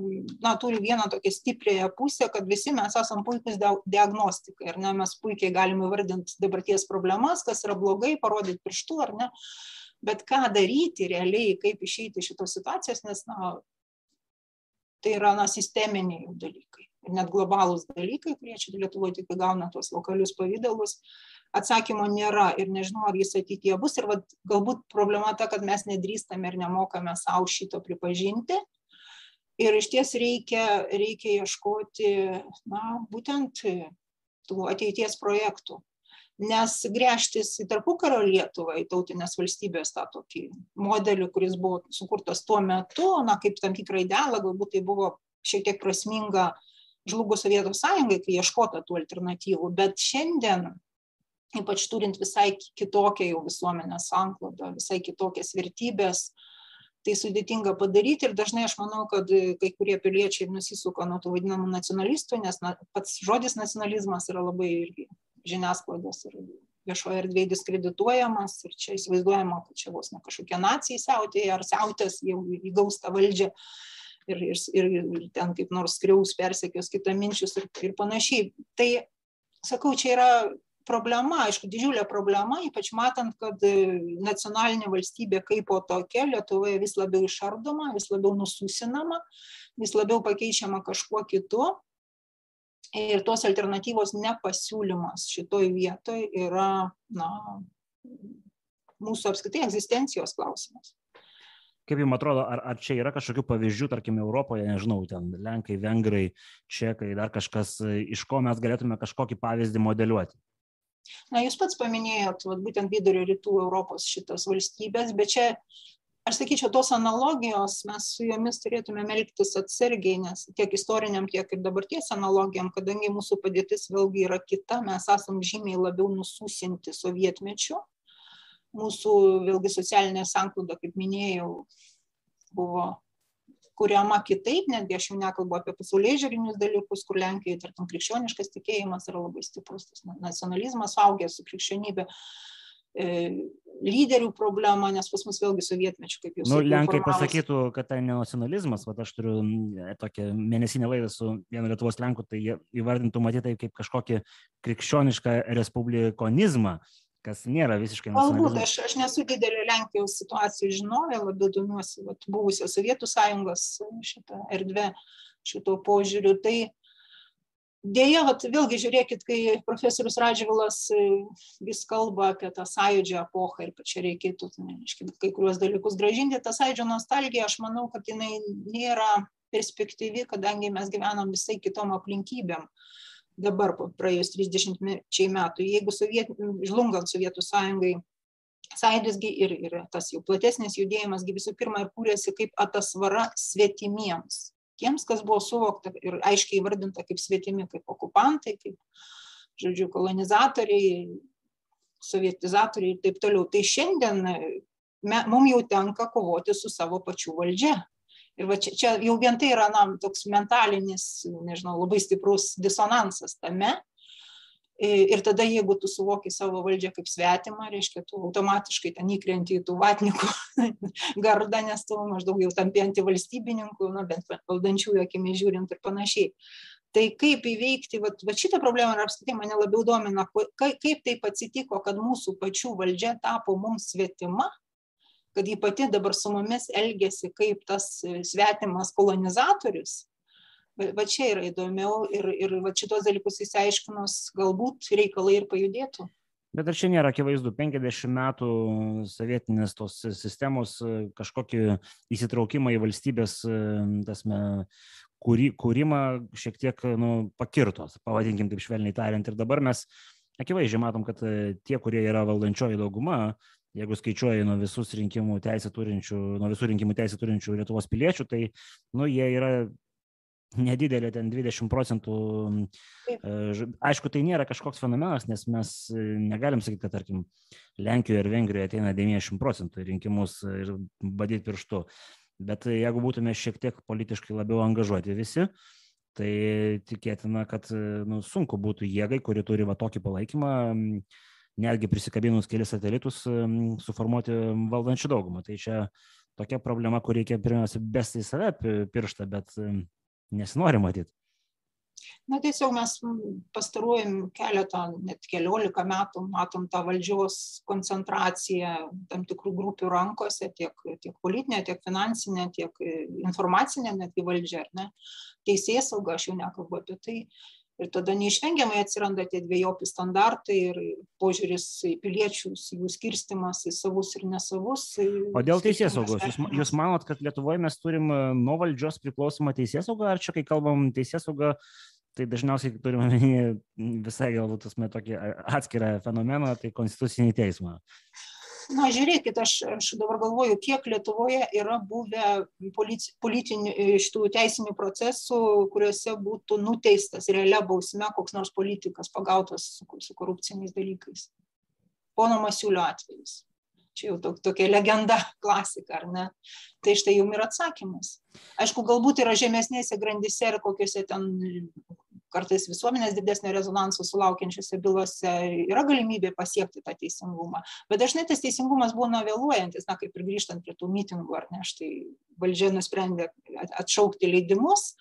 na, turi vieną tokią stipriąją pusę, kad visi mes esame puikus diagnostikai, ar ne, mes puikiai galime vardinti dabarties problemas, kas yra blogai, parodyti pirštų, ar ne, bet ką daryti realiai, kaip išeiti iš šitos situacijos, nes, na, Tai yra na, sisteminiai dalykai. Ir net globalūs dalykai, kurie čia Lietuvoje tik gauna tuos lokalius pavydalus, atsakymo nėra ir nežinau, ar jis ateityje bus. Ir vat, galbūt problema ta, kad mes nedrįstame ir nemokame savo šito pripažinti. Ir iš ties reikia, reikia ieškoti, na, būtent tų ateities projektų nes gręžtis į tarpukario Lietuvą, į tautinės valstybės tą tokį modelį, kuris buvo sukurtas tuo metu, na, kaip tam tikrą idealą, galbūt tai buvo šiek tiek prasminga žlugus Sovietų sąjungai, kai ieškota tų alternatyvų, bet šiandien, ypač turint visai kitokią jau visuomenės sanklodą, visai kitokias vertybės, tai sudėtinga padaryti. Ir dažnai aš manau, kad kai kurie piliečiai nusisuka nuo tų vadinamų nacionalistų, nes na, pats žodis nacionalizmas yra labai irgi žiniasklaidos ir viešoje erdvėje diskredituojamas ir čia įsivaizduojama, kad čia vos ne kažkokie nacijai siautėje ar siautės jau įgaus tą valdžią ir, ir, ir, ir ten kaip nors skriaus, persekios kitaminčius ir, ir panašiai. Tai, sakau, čia yra problema, aišku, didžiulė problema, ypač matant, kad nacionalinė valstybė kaip po tokia Lietuvoje vis labiau išardoma, vis labiau nususinama, vis labiau pakeičiama kažkuo kitu ir tos alternatyvos nepasiūlymas šitoj vietoj yra na, mūsų apskritai egzistencijos klausimas. Kaip jums atrodo, ar, ar čia yra kažkokių pavyzdžių, tarkim, Europoje, nežinau, ten Lenkai, Vengrai, Čekai, dar kažkas, iš ko mes galėtume kažkokį pavyzdį modeliuoti? Na, jūs pats paminėjot, vat, būtent vidurio rytų Europos šitas valstybės, bet čia aš sakyčiau tos analogijos mes su jomis turėtumėm elgtis atsargiai nes tiek istorinėm tiek ir dabarties analogijom kadangi mūsų padėtis vėlgi yra kita mes esam žymiai labiau nususinti sovietmečiu. Mūsų vėlgi socialinė sankloda kaip minėjau buvo kuriama kitaip netgi aš jau nekalbu apie pasaulėžiūrinius dalykus kur lenkijoj tarkim krikščioniškas tikėjimas yra labai stiprus tas nacionalizmas augęs su krikščionybe. E, lyderių problemą, nes pas mus vėlgi sovietmečių, kaip jūs nu, sakėte. Lenkai pasakytų, kad tai ne nacionalizmas, va aš turiu e, tokią mėnesinę laidą su vienu Lietuvos Lenku, tai įvardintų matyti tai kaip kažkokį krikščionišką respublikonizmą, kas nėra visiškai nacionalizmas. Galbūt, aš, aš nesu didelė Lenkijos situacijų žinovė, labiau domiuosi buvusios Sovietų sąjungos šitą erdvę šito požiūriu. Tai Deja, vat, vėlgi žiūrėkit, kai profesorius Radžvilas e, vis kalba apie tą sąjūdžio epochą ir kad čia reikėtų neaiškia, kai kuriuos dalykus gražinti, ta sąjūdžio nostalgija, aš manau, kad jinai nėra perspektyvi, kadangi mes gyvenam visai kitom aplinkybėm. Dabar praėjus 30 metų, jeigu soviet, žlungant Sovietų sąjungai, sąjūdisgi ir, ir tas jau platesnis judėjimas visų pirma ir kūrėsi kaip atasvara svetimiems tiems, kas buvo suvokta ir aiškiai įvardinta kaip svetimi, kaip okupantai, kaip, žodžiu, kolonizatoriai, sovietizatoriai ir taip toliau. Tai šiandien mums jau tenka kovoti su savo pačių valdžia. Ir va čia, čia jau vien tai yra na, toks mentalinis, nežinau, labai stiprus disonansas tame, Ir tada, jeigu tu suvoki savo valdžią kaip svetimą, reiškia, tu automatiškai ten įkrenti į tų vatnikų gardą, nes tu maždaug jau tampi antivalstybininku, na, bent valdančiųjų akimi žiūrint ir panašiai. Tai kaip įveikti, va, va šitą problemą ir apskritai mane labiau domina, kaip taip atsitiko, kad mūsų pačių valdžia tapo mums svetima, kad ji pati dabar su mumis elgesi kaip tas svetimas kolonizatorius va čia yra įdomiau ir, ir va šitos dalykus įsiaiškinus, galbūt reikalai ir pajudėtų. Bet ar čia nėra akivaizdu, 50 metų sovietinės tos sistemos kažkokį įsitraukimą į valstybės, tasme, kūry, kūrimą šiek tiek nu, pakirtos, pavadinkim taip švelniai tariant. Ir dabar mes akivaizdžiai matom, kad tie, kurie yra valdančioji dauguma, jeigu skaičiuoji nuo visus rinkimų teisę turinčių, nuo visų rinkimų teisę turinčių Lietuvos piliečių, tai nu, jie yra nedidelė, ten 20 procentų. E, aišku, tai nėra kažkoks fenomenas, nes mes e, negalim sakyti, kad, tarkim, Lenkijoje ir Vengrijoje ateina 90 procentų rinkimus ir badyti pirštu. Bet jeigu būtume šiek tiek politiškai labiau angažuoti visi, tai tikėtina, kad nu, sunku būtų jėgai, kuri turi va tokį palaikymą, netgi prisikabinus kelias satelitus, suformuoti valdančių daugumą. Tai čia tokia problema, kur reikia pirmiausia besti į save pirštą, bet nesinori matyti. na tiesiog mes pastaruoju keletą net keliolika metų matom tą valdžios koncentraciją tam tikrų grupių rankose tiek tiek politinė tiek finansinė tiek informacinė netgi valdžia ne teisėsauga aš jau nekalbu apie tai ir tada neišvengiamai atsiranda tie dvejopi standartai ir požiūris į piliečius jų skirstymas į savus ir nesavus o dėl teisėsaugos jūs, jūs manot kad lietuvoje mes turim nuo valdžios priklausomą teisėsaugą ar čia kai kalbam teisėsaugą tai dažniausiai turime omeny visai galbūt tasme tokį atskirą fenomeną tai konstitucinį teismą na žiūrėkit aš aš dabar galvoju kiek lietuvoje yra buvę polic politinių e, šitų teisinių procesų kuriuose būtų nuteistas realia bausme koks nors politikas pagautas su, su korupciniais dalykais pono masiulio atvejis čia jau tok, tokia legenda klasika, ar ne? Tai štai jums yra atsakymas. Aišku, galbūt yra žemesnėse grandise ir kokiuose ten kartais visuomenės didesnio rezonanso sulaukiančiose bylose yra galimybė pasiekti tą teisingumą. Bet dažnai tas teisingumas būna vėluojantis na kaip ir grįžtant prie tų mitingų ar ne štai valdžia nusprendė atšaukti leidimus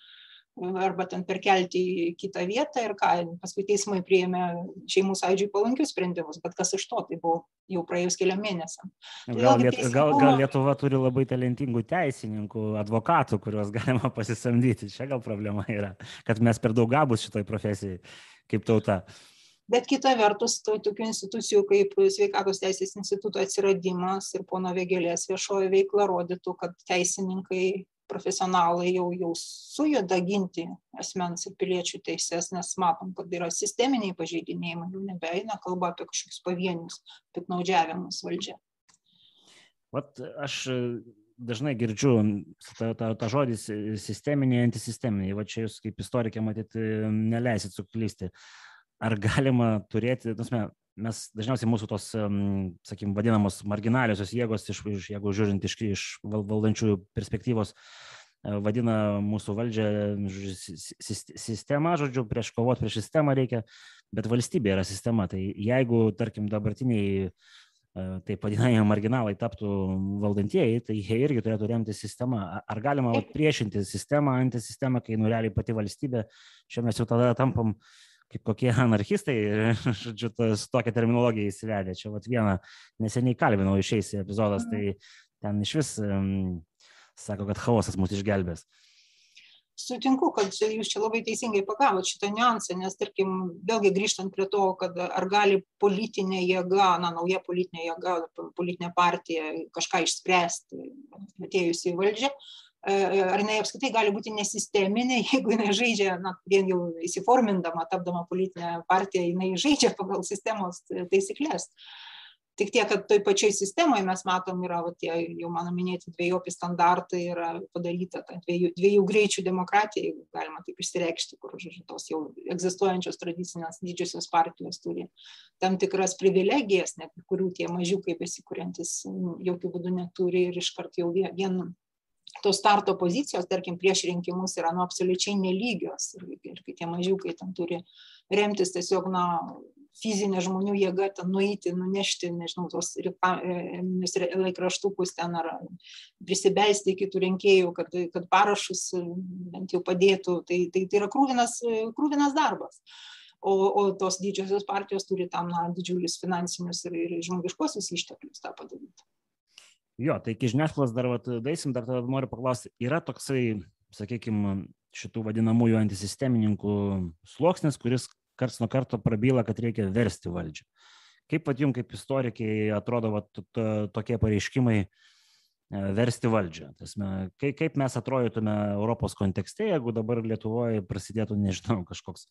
arba ten perkelti į kitą vietą ir ką paskui teismai priėmė šeimų sąjūdžiui palankius sprendimus bet kas iš to tai buvo jau praėjus keliam mėnesiam. Gal, liet, gal, gal lietuva turi labai talentingų teisininkų advokatų kuriuos galima pasisamdyti. Čia gal problema yra kad mes per daug gabūs šitoj profesijai kaip tauta. Bet kita vertus to tokių institucijų kaip sveikatos teisės instituto atsiradimas ir pono vėgėlės viešoji veikla rodytų kad teisininkai profesionalai jau jau sujuda ginti asmens ir piliečių teises nes matom kad yra sisteminiai pažeidinėjimai jau nebeeina kalba apie kažkokius pavienius piktnaudžiavimus valdžia vat aš dažnai girdžiu tą, tą, tą žodį sisteminiai, antisisteminiai. Va čia jūs kaip istorikė matyt neleisit suklysti. Ar galima turėti, nusme, mes dažniausiai mūsų tos, sakykim, vadinamos marginaliosios jėgos, iš, iš, jeigu žiūrint iš, iš valdančiųjų perspektyvos, e, vadina mūsų valdžią sistema, žodžiu, prieš kovoti prieš sistemą reikia, bet valstybė yra sistema. Tai jeigu, tarkim, dabartiniai, e, taip vadinami marginalai taptų valdantieji, tai jie irgi turėtų remti sistemą. Ar galima priešinti sistemą, antisistemą, kai nurealiai pati valstybė, čia mes jau tada tampam uh, kaip kokie anarchistai, žodžiu, tas tokią terminologiją įsivedė. Čia vat vieną neseniai kalbinau išeis epizodas, tai ten iš vis um, sako, kad chaosas mus išgelbės. Sutinku, kad jūs čia labai teisingai pagavot šitą niuansą, nes, tarkim, vėlgi grįžtant prie to, kad ar gali politinė jėga, na, nauja politinė jėga, politinė partija kažką išspręsti atėjusi į valdžią, E, ar jinai apskritai gali būti nesisteminė, jeigu jinai žaidžia, na, vien jau įsiformindama, tapdama politinė partija, jinai žaidžia pagal sistemos taisyklės. Tik tiek, kad toj pačioj sistemoje mes matom, yra va, tie jau mano minėti dviejopi standartai, yra padaryta ta dviejų, dviejų greičių demokratija, jeigu galima taip išsireikšti, kur žodžiu, tos jau egzistuojančios tradicinės didžiosios partijos turi tam tikras privilegijas, net kurių tie mažiukai besikūrentis jokių būdų neturi ir iškart jau vien tos starto pozicijos, tarkim, prieš rinkimus yra nu absoliučiai nelygios ir, ir kai tie mažiukai ten turi remtis tiesiog, na, fizinė žmonių jėga ten nueiti, nunešti, nežinau, tos e, laikraštukus ten ar prisibelsti iki tų rinkėjų, kad, kad parašus bent jau padėtų, tai, tai, tai yra krūvinas, krūvinas darbas. O, o tos didžiosios partijos turi tam na, didžiulius finansinius ir, ir žmogiškosius išteklius tą padaryti. Jo, tai iki žiniasklaidos dar vat, daisim, dar tada noriu paklausti, yra toksai, sakykime, šitų vadinamųjų antisistemininkų sluoksnis, kuris karts nuo karto prabyla, kad reikia versti valdžią. Kaip pat jums, kaip istorikai, atrodo vat, tokie pareiškimai e, versti valdžią? Tasme, kaip mes atrodytume Europos kontekste, jeigu dabar Lietuvoje prasidėtų, nežinau, kažkoks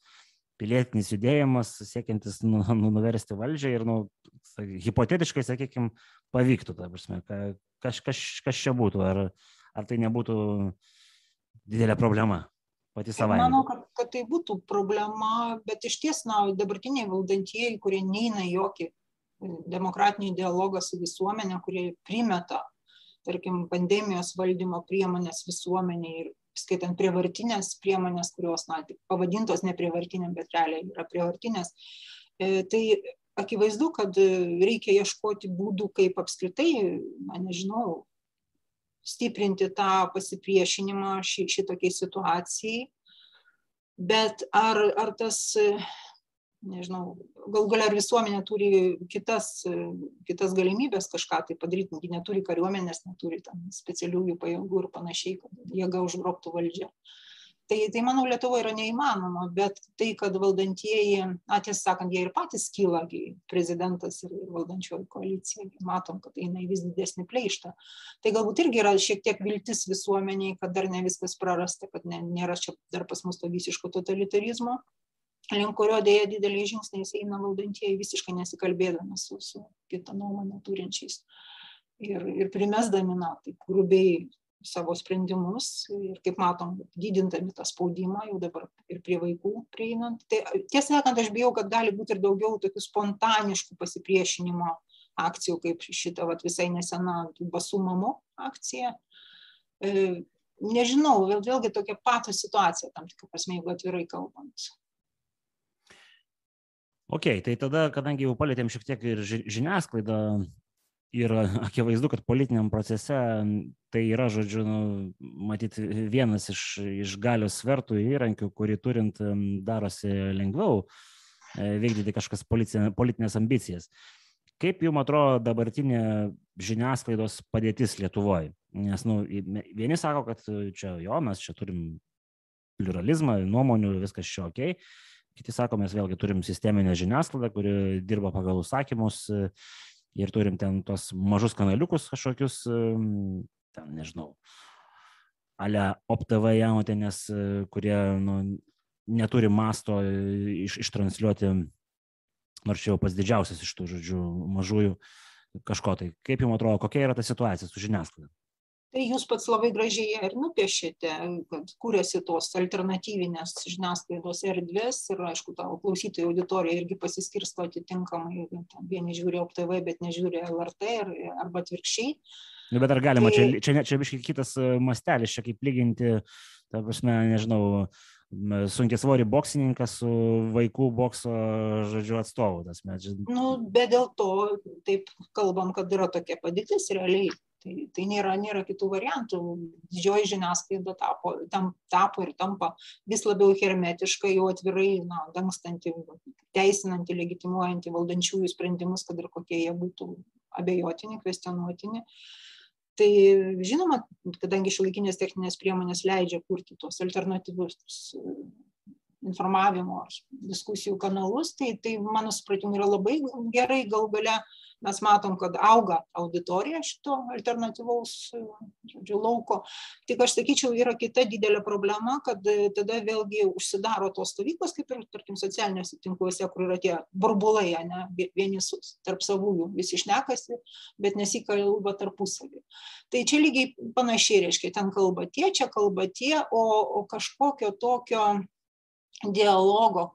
pilietinis judėjimas, siekiantis nu, nu, nuversti valdžią ir, nu, hipotetiškai, sakykime, pavyktų, ta prasme, kas, kas, kas čia būtų, ar, ar tai nebūtų didelė problema pati savaime. Manau, kad, kad tai būtų problema, bet iš ties, na, dabartiniai valdantieji, kurie neina jokį demokratinį dialogą su visuomenė, kurie primeta, tarkim, pandemijos valdymo priemonės visuomeniai ir skaitant prievartinės priemonės, kurios, na, pavadintos neprievartinėm, bet realiai yra prievartinės, e, tai akivaizdu, kad reikia ieškoti būdų, kaip apskritai, na, nežinau, stiprinti tą pasipriešinimą ši, šitokiai situacijai. Bet ar, ar tas nežinau, gal galia ar visuomenė turi kitas, kitas galimybės kažką tai padaryti, neturi kariuomenės, neturi specialiųjų pajėgų ir panašiai, kad jėga užgrobtų valdžią. Tai, tai manau, Lietuvoje yra neįmanoma, bet tai, kad valdantieji, na, tiesą sakant, jie ir patys kyla, prezidentas ir valdančioji koalicija, matom, kad eina į vis didesnį pleištą. Tai galbūt irgi yra šiek tiek viltis visuomeniai, kad dar ne viskas prarasta, kad ne, nėra čia dar pas mus to visiško totalitarizmo, link kurio dėja dideliais žingsniais eina valdantieji visiškai nesikalbėdami su, su kitą nuomonę turinčiais. Ir, ir primesdami, na, taip grubiai savo sprendimus ir kaip matom, didindami tą spaudimą jau dabar ir prie vaikų prieinant. Tai tiesą sakant, aš bijau, kad gali būti ir daugiau tokių spontaniškų pasipriešinimo akcijų, kaip šita vat, visai nesena basų mamų akcija. E, nežinau, vėl, vėlgi tokia pato situacija, tam tikrą prasme, jeigu atvirai kalbant. Ok, tai tada, kadangi jau palėtėm šiek tiek ir žiniasklaidą, ir akivaizdu, kad politiniam procese tai yra, žodžiu, nu, matyti vienas iš, iš galios svertų įrankių, kurį turint darosi lengviau e, vykdyti kažkas politinės ambicijas. Kaip jums atrodo dabartinė žiniasklaidos padėtis Lietuvoje? Nes nu, vieni sako, kad čia jo, mes čia turim pluralizmą, nuomonių, viskas čia ok, Kiti sako, mes vėlgi turim sisteminę žiniasklaidą, kuri dirba pagal užsakymus ir turim ten tos mažus kanaliukus kažkokius, e, ten nežinau, ale OpTV jautinės, e, kurie nu, neturi masto iš, ištransliuoti, nors čia jau pas didžiausias iš tų žodžių mažųjų kažko tai. Kaip jums atrodo, kokia yra ta situacija su žiniasklaida? Tai jūs pats labai gražiai ją ir nupiešėte kad kuriasi tos alternatyvinės žiniasklaidos erdvės ir aišku tavo klausytojų auditorija irgi pasiskirsto atitinkamai vieni žiūri op tv bet nežiūri lrt ir arba atvirkščiai nu bet ar galima tai... čia čia čia biškai kitas e, mastelis čia kaip lyginti ta prasme nežinau sunkiai svorį boksininką su vaikų bokso, žodžiu, atstovu. Tas mes. Nu, bet dėl to taip kalbam, kad yra tokia padėtis realiai Tai, tai nėra, nėra kitų variantų. Didžioji žiniasklaida tapo, tam, tapo ir tampa vis labiau hermetiškai, jau atvirai na, dangstanti, teisinanti, legitimuojanti valdančiųjų sprendimus, kad ir kokie jie būtų abejotini, kvestionuotini. Tai žinoma, kadangi šiuolaikinės techninės priemonės leidžia kurti tuos alternatyvius informavimo diskusijų kanalus, tai, tai mano supratimu yra labai gerai gal gale mes matom, kad auga auditorija šito alternatyvaus žodžiu, lauko. Tik aš sakyčiau, yra kita didelė problema, kad tada vėlgi užsidaro tos stovyklos, kaip ir, tarkim, socialiniuose tinkluose, kur yra tie burbulai, ne, vieni tarp savųjų visi išnekasi, bet nesikalba tarpusavį. Tai čia lygiai panašiai reiškia, ten kalba tie, čia kalba tie, o, o kažkokio tokio dialogo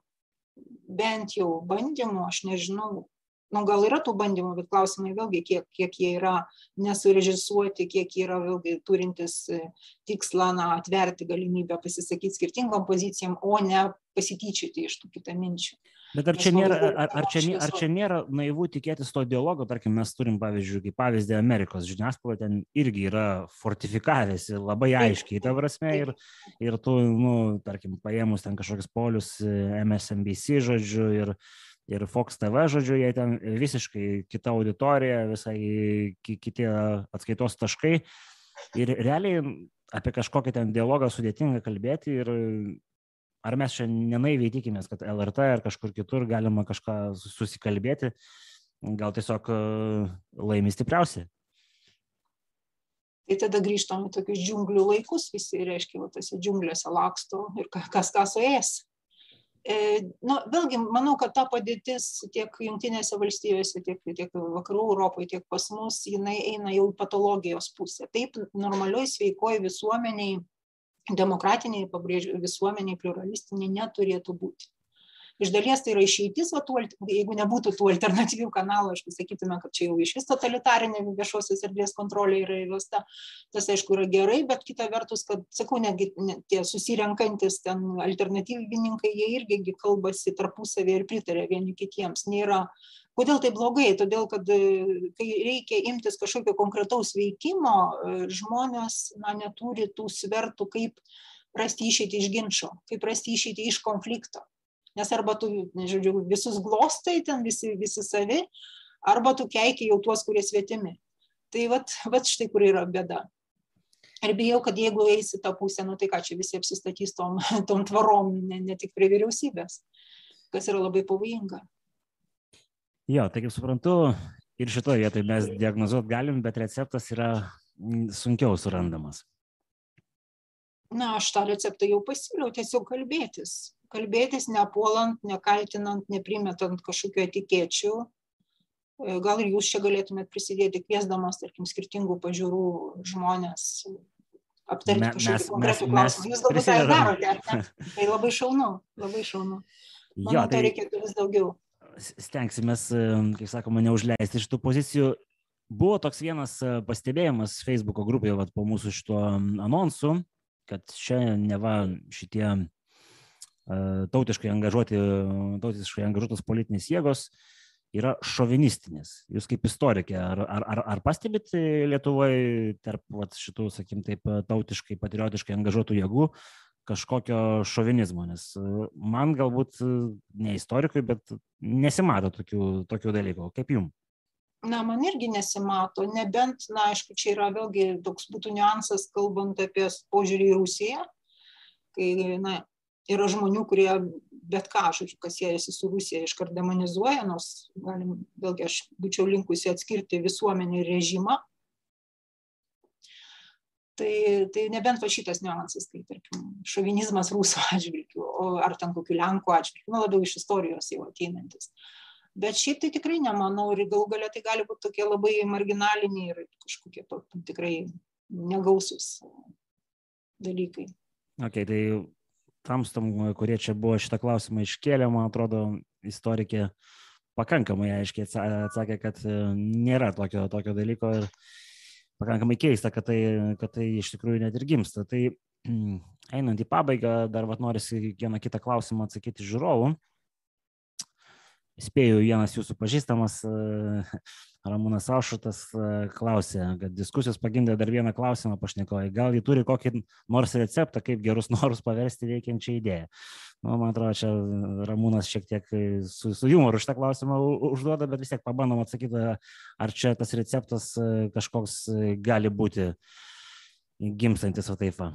bent jau bandymų, aš nežinau, nu gal yra tų bandymų bet klausimai vėlgi kiek kiek jie yra nesurežisuoti kiek yra vėlgi turintys e, tikslą na atverti galimybę pasisakyt skirtingom pozicijom o ne pasityčioti iš tų kitaminčių Bet ar čia, nėra, ar, ar, čia, ar čia nėra naivu tikėtis to dialogo, tarkim, mes turim, pavyzdžiui, kaip pavyzdį Amerikos žiniasklaida, ten irgi yra fortifikavęsi labai aiškiai, ta prasme, ir, ir tu, nu, tarkim, paėmus ten kažkokius polius e, MSNBC, žodžiu, ir ir Fox TV, žodžiu, jie ten visiškai kita auditorija, visai kiti atskaitos taškai. Ir realiai apie kažkokį ten dialogą sudėtinga kalbėti ir ar mes čia nenaiviai tikimės, kad LRT ar kažkur kitur galima kažką susikalbėti, gal tiesiog e, laimi stipriausi. Tai tada grįžtam į tokius džiunglių laikus, visi, reiškia, va, tose džiunglėse laksto ir kas ką suės. E, nu, vėlgi, manau, kad ta padėtis tiek Junktinėse valstijose, tiek, tiek Vakarų Europoje, tiek pas mus, jinai eina jau patologijos pusę. Taip, normalioj sveikoji visuomeniai, demokratiniai, pabrėžiu, visuomeniai, pluralistiniai neturėtų būti iš dalies tai yra išeitis va tų jeigu nebūtų tų alternatyvių kanalų aišku sakytume kad čia jau išvis totalitarinė viešosios erdvės kontrolė yra įvesta tas aišku yra gerai bet kita vertus kad sakau netgi ne tie susirenkantys ten alternatyvininkai jie irgi gi kalbasi tarpusavyje ir pritaria vieni kitiems nėra Kodėl tai blogai? Todėl, kad kai reikia imtis kažkokio konkretaus veikimo, žmonės na, neturi tų svertų, kaip rasti išeitį iš ginčio, kaip rasti išeitį iš konflikto. Nes arba tu, žodžiu, visus glostai, ten visi, visi savi, arba tu keikiai jau tuos, kurie svetimi. Tai vat, vat štai kur yra bėda. Ir bijau, kad jeigu eisi tą pusę, nu tai ką čia visi apsistatys tom, tom tvarom, ne, ne tik prie vyriausybės, kas yra labai pavojinga. Jo, tai kaip suprantu, ir šitoje vietoje mes diagnozuot galim, bet receptas yra sunkiau surandamas na aš tą receptą jau pasiūliau tiesiog kalbėtis kalbėtis nepuolant nekaltinant neprimetant kažkokių etikečių e, gal ir jūs čia galėtumėt prisidėti kviesdamas tarkim skirtingų pažiūrų žmones aptarti kažkokį konkretų klausimą. jūs galbūt prisidedam. darote tai labai šaunu labai šaunu. Jo, manau to tai reikėtų vis daugiau. Stengsimės, e, kaip sakoma, neužleisti šitų pozicijų. Buvo toks vienas e, pastebėjimas Facebook'o grupėje vat, po mūsų šito anonsu, kad čia neva šitie tautiškai angažuoti, tautiškai angažuotos politinės jėgos yra šovinistinės. Jūs kaip istorikė, ar, ar, ar, ar pastebit Lietuvoje tarp vat, šitų, sakim, taip tautiškai, patriotiškai angažuotų jėgų kažkokio šovinizmo, nes e, man galbūt e, ne istorikui, bet nesimato tokių, tokių dalykų. Kaip jums? na man irgi nesimato nebent na aišku čia yra vėlgi toks būtų niuansas kalbant apie požiūrį į rusiją kai na yra žmonių kurie bet ką žodžiu kas siejasi su rusija iškart demonizuoja nors galim vėlgi aš būčiau linkusi atskirti visuomenę ir režimą. Tai tai nebent va šitas niuansas kai tarkim šovinizmas rusų atžvilgiu o ar ten kokių lenkų atžvilgiu nu labiau iš istorijos jau ateinantis. Bet šiaip tai tikrai nemanau ir galų gale tai gali būt tokie labai marginaliniai ir kažkokie to tikrai negausūs dalykai. Ok, tai tamstam, kurie čia buvo šitą klausimą iškėlę, man atrodo, istorikė pakankamai aiškiai atsa- atsakė, kad e, nėra tokio, tokio dalyko ir pakankamai keista, kad tai, kad tai iš tikrųjų net ir gimsta. Tai einant į pabaigą, dar vat norisi vieną kitą klausimą atsakyti žiūrovų. Spėjau, vienas jūsų pažįstamas e, Ramūnas Aušutas e, klausė, kad diskusijos pagimdė dar vieną klausimą pašnekovai. Gal jį turi kokį nors receptą, kaip gerus norus paversti veikiančią idėją. Nu, man atrodo, čia Ramūnas šiek tiek su, su humoru šitą klausimą užduoda, bet vis tiek pabandom atsakyti, ar čia tas receptas e, kažkoks e, gali būti gimstantis o taip. va.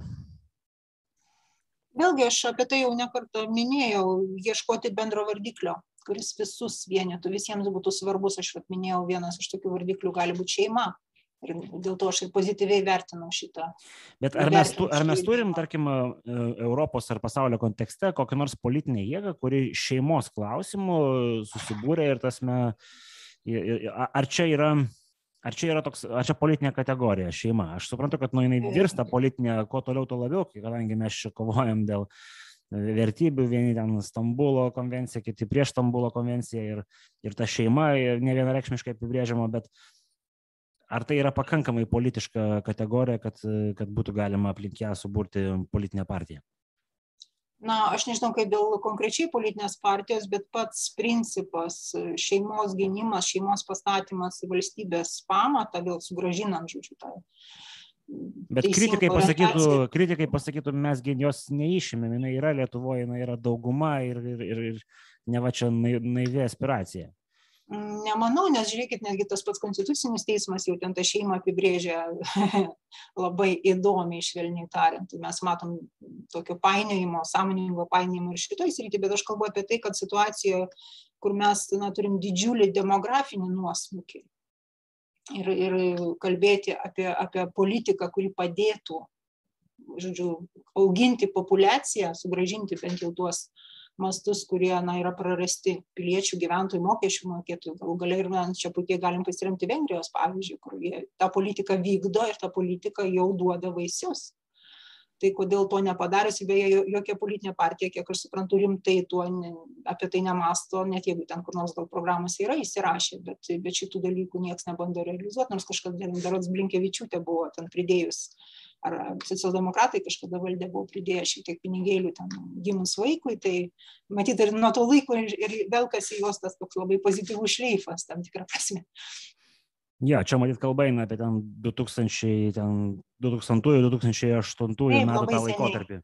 Vėlgi aš apie tai jau nekartą minėjau ieškoti bendro vardiklio kuris visus vienytų visiems būtų svarbus. Aš vat minėjau vienas iš tokių vardiklių gali būt šeima. Ir dėl to aš ir pozityviai vertinau šitą. Bet ar mes, tu, ar mes turim, tarkim, e, Europos ar pasaulio kontekste kokią nors politinę jėgą, kuri šeimos klausimų susibūrė ir tasme, i- i- a- ar čia yra, ar čia yra toks, ar čia politinė kategorija šeima? Aš suprantu, kad nu, jinai virsta politinė, kuo toliau, tuo labiau, kadangi mes čia kovojam dėl e, vertybių, vieni ten Stambulo konvencija, kiti prieš Stambulo konvenciją ir, ir ta šeima ne vienareikšmiškai apibrėžiama, bet ar tai yra pakankamai politiška kategorija, kad, kad būtų galima aplink ją suburti politinę partiją? Na aš nežinau kaip dėl konkrečiai politinės partijos bet pats principas e, šeimos gynimas šeimos pastatymas į valstybės pamatą vėl sugrąžinant žodžiu tą Bet kritikai pasakytų, kritikai pasakytų, mes jos neišėmėm, jinai yra Lietuvoje, jinai yra dauguma ir, ir, ir, ir ne va čia nai- naivi aspiracija. Nemanau, nes žiūrėkit, netgi tas pats konstitucinis teismas jau ten tą šeimą apibrėžia labai įdomiai, švelniai tariant. Tai mes matom tokio painiojimo, sąmoningo painiojimo ir šitoj srity, bet aš kalbu apie tai, kad situacijoje, kur mes na, turim didžiulį demografinį nuosmukį ir, ir kalbėti apie, apie politiką, kuri padėtų, žodžiu, auginti populiaciją, sugražinti bent jau tuos mastus, kurie na, yra prarasti piliečių, gyventojų, mokesčių mokėtojų. Galų galia ir mes čia puikiai galim pasiremti Vengrijos pavyzdžių, kur jie tą politiką vykdo ir ta politika jau duoda vaisius. Tai kodėl to nepadarius, beje, jo- jokia politinė partija, kiek aš suprantu, rimtai tuo ne, apie tai nemasto, net jeigu ten kur nors gal programose yra įsirašę, bet, bet šitų dalykų niekas nebando realizuoti, nors kažkada darots Blinkevičiūtė buvo ten pridėjus ar socialdemokratai kažkada valdė buvo pridėję šiek tiek pinigėlių ten gimus vaikui, tai matyt ir nuo to laiko ir, ir velkasi jos tas toks labai pozityvus šleifas tam tikrą prasme. Ja, čia matyt kalba eina apie ten 2000-2008 metų tą laikotarpį.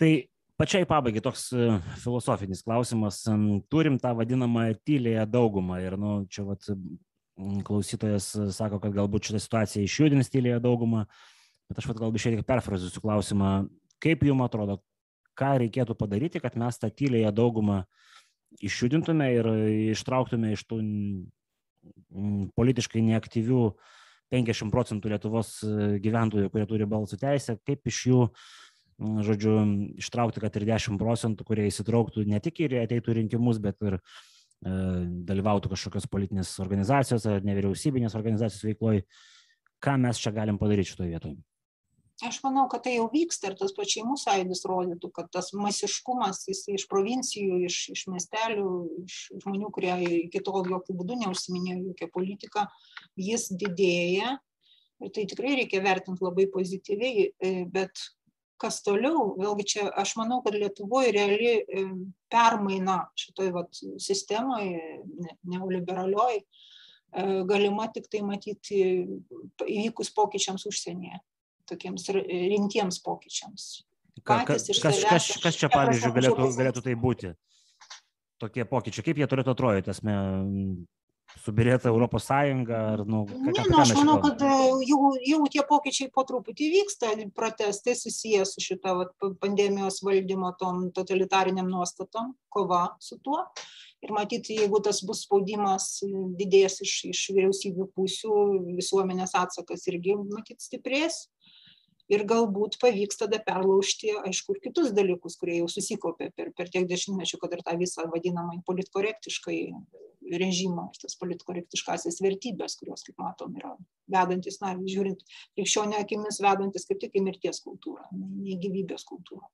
Tai pačiai pabaigai toks e, filosofinis klausimas. Turim tą vadinamą tylėją daugumą ir, nu, čia vat, klausytojas sako, kad galbūt šitą situaciją išjudins tylėją daugumą, bet aš vat galbūt šiek tiek perfrazuosiu klausimą, kaip jums atrodo, ką reikėtų padaryti, kad mes tą tylėją daugumą išjudintume ir ištrauktume iš tų politiškai neaktyvių 50 procentų Lietuvos e, gyventojų, kurie turi balsų teisę, kaip iš jų žodžiu, ištraukti, kad ir 10 procentų, kurie įsitrauktų ne tik ir ateitų rinkimus, bet ir e, dalyvautų kažkokios politinės organizacijos ar nevyriausybinės organizacijos veikloje. Ką mes čia galim padaryti šitoje vietoje? Aš manau, kad tai jau vyksta ir tas pačiai mūsų sąjūdis rodytų, kad tas masiškumas jis iš provincijų, iš, iš miestelių, iš žmonių, kurie iki tol jokių būdų neužsiminėjo jokią politiką, jis didėja. Ir tai tikrai reikia vertinti labai pozityviai, e, bet kas toliau vėlgi čia aš manau kad lietuvoj reali e, permaina šitoj vat sistemoj neoliberalioj e, galima tiktai matyti įvykus pokyčiams užsienyje tokiems rimtiems pokyčiams. Ka, ka, kas, kas, kas čia pavyzdžiui galėtų, galėtų tai būti? Tokie pokyčiai, kaip jie turėtų atrodyti, esmė, subirėta Europos Sąjunga? Ar, nu, ką, ne, nu, aš manau, kad e, jau, jau tie pokyčiai po truputį vyksta, protestai susijęs su šita vat, pandemijos valdymo tom totalitariniam nuostatom, kova su tuo. Ir matyti, jeigu tas bus spaudimas didės iš, iš vyriausybių pusių, visuomenės atsakas irgi, matyt, stiprės ir galbūt pavyks tada perlaužti, aišku, ir kitus dalykus, kurie jau susikopė per, per tiek dešimtmečių, kad ir tą visą vadinamą politkorektiškai režimą, tas politkorektiškasis vertybės, kurios, kaip matom, yra vedantis, na, žiūrint krikščionio akimis, vedantis kaip tik į mirties kultūrą, ne į gyvybės kultūrą.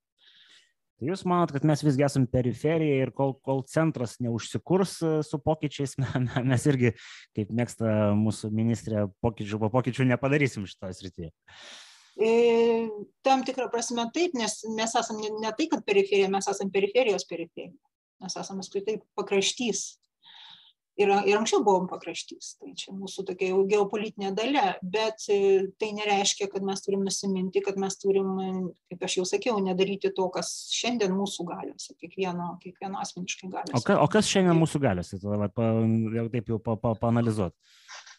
Tai jūs manot, kad mes visgi esame periferija ir kol, kol centras neužsikurs e, su pokyčiais, mes irgi, kaip mėgsta mūsų ministrė, pokyčių po pokyčių nepadarysim šitoje srityje. E, tam tikrą prasme taip, nes mes esame ne, tai, kad periferija, mes esame periferijos periferija. Mes esame apskritai pakraštys. Ir, ir anksčiau buvom pakraštys. Tai čia mūsų tokia jau geopolitinė dalė, bet e, tai nereiškia, kad mes turim nusiminti, kad mes turim, kaip aš jau sakiau, nedaryti to, kas šiandien mūsų galiuose, kiekvieno, kiekvieno asmeniškai galiuose. O, ka, o kas šiandien mūsų galiuose, tada pa, jau taip jau pa, pa, paanalizuot?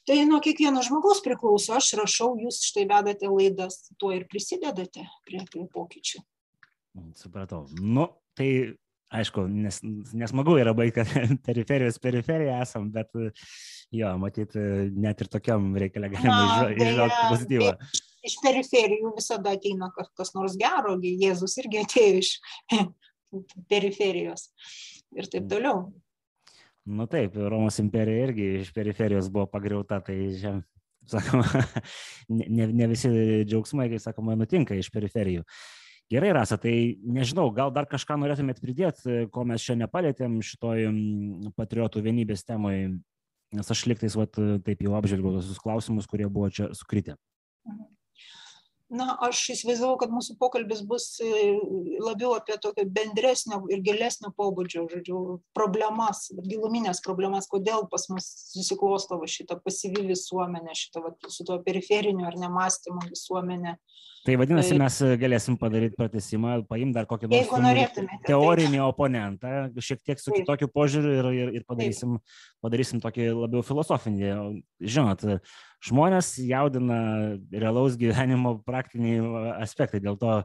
Tai nuo kiekvieno žmogaus priklauso aš rašau jūs štai vedate laidas tuo ir prisidedate prie, prie pokyčių. Supratau. Nu, tai aišku, nes, nesmagu yra baigti, kad periferijos periferija esam, bet jo, matyt, net ir tokiam reikalė galima išžvelgti pozityvą. Iš periferijų visada ateina kas nors gero, Jėzus irgi atėjo iš periferijos ir taip mm. toliau. Nu taip, Romos imperija irgi iš periferijos buvo pagriauta, tai čia, sakoma, ne, ne visi džiaugsmai, kai sakoma, nutinka iš periferijų. Gerai, Rasa, tai nežinau, gal dar kažką norėtumėt pridėti, ko mes čia nepalėtėm šitoj patriotų vienybės temai, nes aš liktais, vat, taip jau apžvelgiau visus klausimus, kurie buvo čia sukritę. Mhm na aš įsivaizdavau kad mūsų pokalbis bus e, labiau apie tokio bendresnio ir gilesnio pobūdžio žodžiu problemas gilumines problemas kodėl pas mus susiklosto va šita pasyvi visuomenė šita vat su tuo periferiniu ar ne mąstymu visuomenė Tai vadinasi, mes galėsim padaryti pratesimą, paimti dar kokį nors teorinį taip. oponentą, šiek tiek su taip. kitokiu požiūriu ir, ir, ir padarysim, padarysim tokį labiau filosofinį. Žinot, žmonės jaudina realaus gyvenimo praktiniai aspektai, dėl to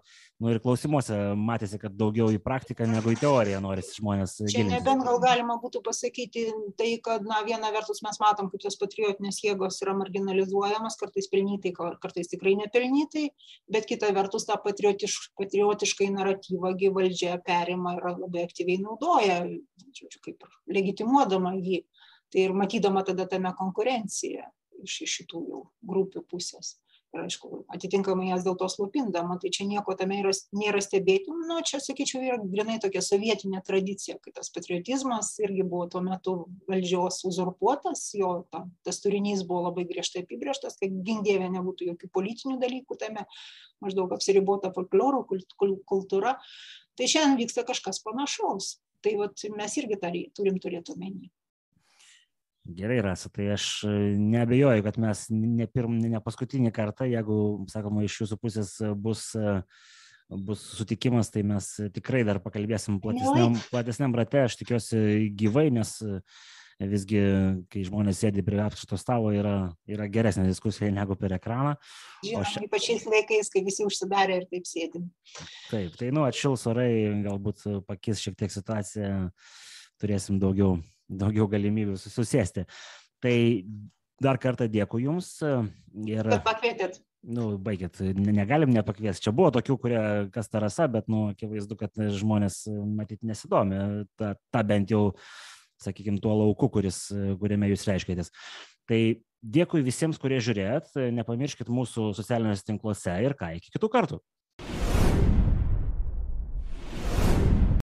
nu, ir klausimuose matėsi, kad daugiau į praktiką negu į teoriją norisi žmonės. Čia gilinti. nebent gal galima būtų pasakyti tai, kad na, viena vertus mes matom, kaip tos patriotinės jėgos yra marginalizuojamas, kartais pelnytai, kartais tikrai nepelnytai, bet kita vertus tą patriotiš, patriotiškai naratyvą valdžia perima ir labai aktyviai naudoja, žodžiu, kaip legitimuodama jį. Tai ir matydama tada tame konkurenciją iš šitų jau grupių pusės. Ir aišku, atitinkamai jas dėl to slopindama, tai čia nieko tame yra, nėra stebėti. Nu, čia, sakyčiau, yra grinai tokia sovietinė tradicija, kai tas patriotizmas irgi buvo tuo metu valdžios uzurpuotas, jo ta, tas turinys buvo labai griežtai apibrieštas, kad gindėvė nebūtų jokių politinių dalykų tame, maždaug apsiribota folkloro kultūra. Tai šiandien vyksta kažkas panašaus. Tai vat, mes irgi tą turim turėti omeny. Gerai, Rasa, tai aš nebejoju, kad mes ne, pirm, ne paskutinį kartą, jeigu, sakoma, iš jūsų pusės bus, bus sutikimas, tai mes tikrai dar pakalbėsim platesniam, platesniam rate, aš tikiuosi gyvai, nes uh, visgi, kai žmonės sėdi prie apšito stalo, yra, yra geresnė diskusija negu per ekraną. Žinoma, šia... ypač šiais laikais, kai visi užsidarė ir taip sėdim. Taip, tai nu, atšils orai, galbūt pakis šiek tiek situaciją, turėsim daugiau, daugiau galimybių susėsti. Tai dar kartą dėkui Jums. Ir... Kad pakvietėt. Nu, baigit, negalim nepakviesti. Čia buvo tokių, kurie kas tarasa, bet, nu, akivaizdu, kad žmonės matyt nesidomi. Ta, ta bent jau sakykime, tuo lauku, kuris, kuriame jūs reiškėtės. Tai dėkui visiems, kurie žiūrėt, nepamirškit mūsų socialiniuose tinkluose ir ką, iki kitų kartų.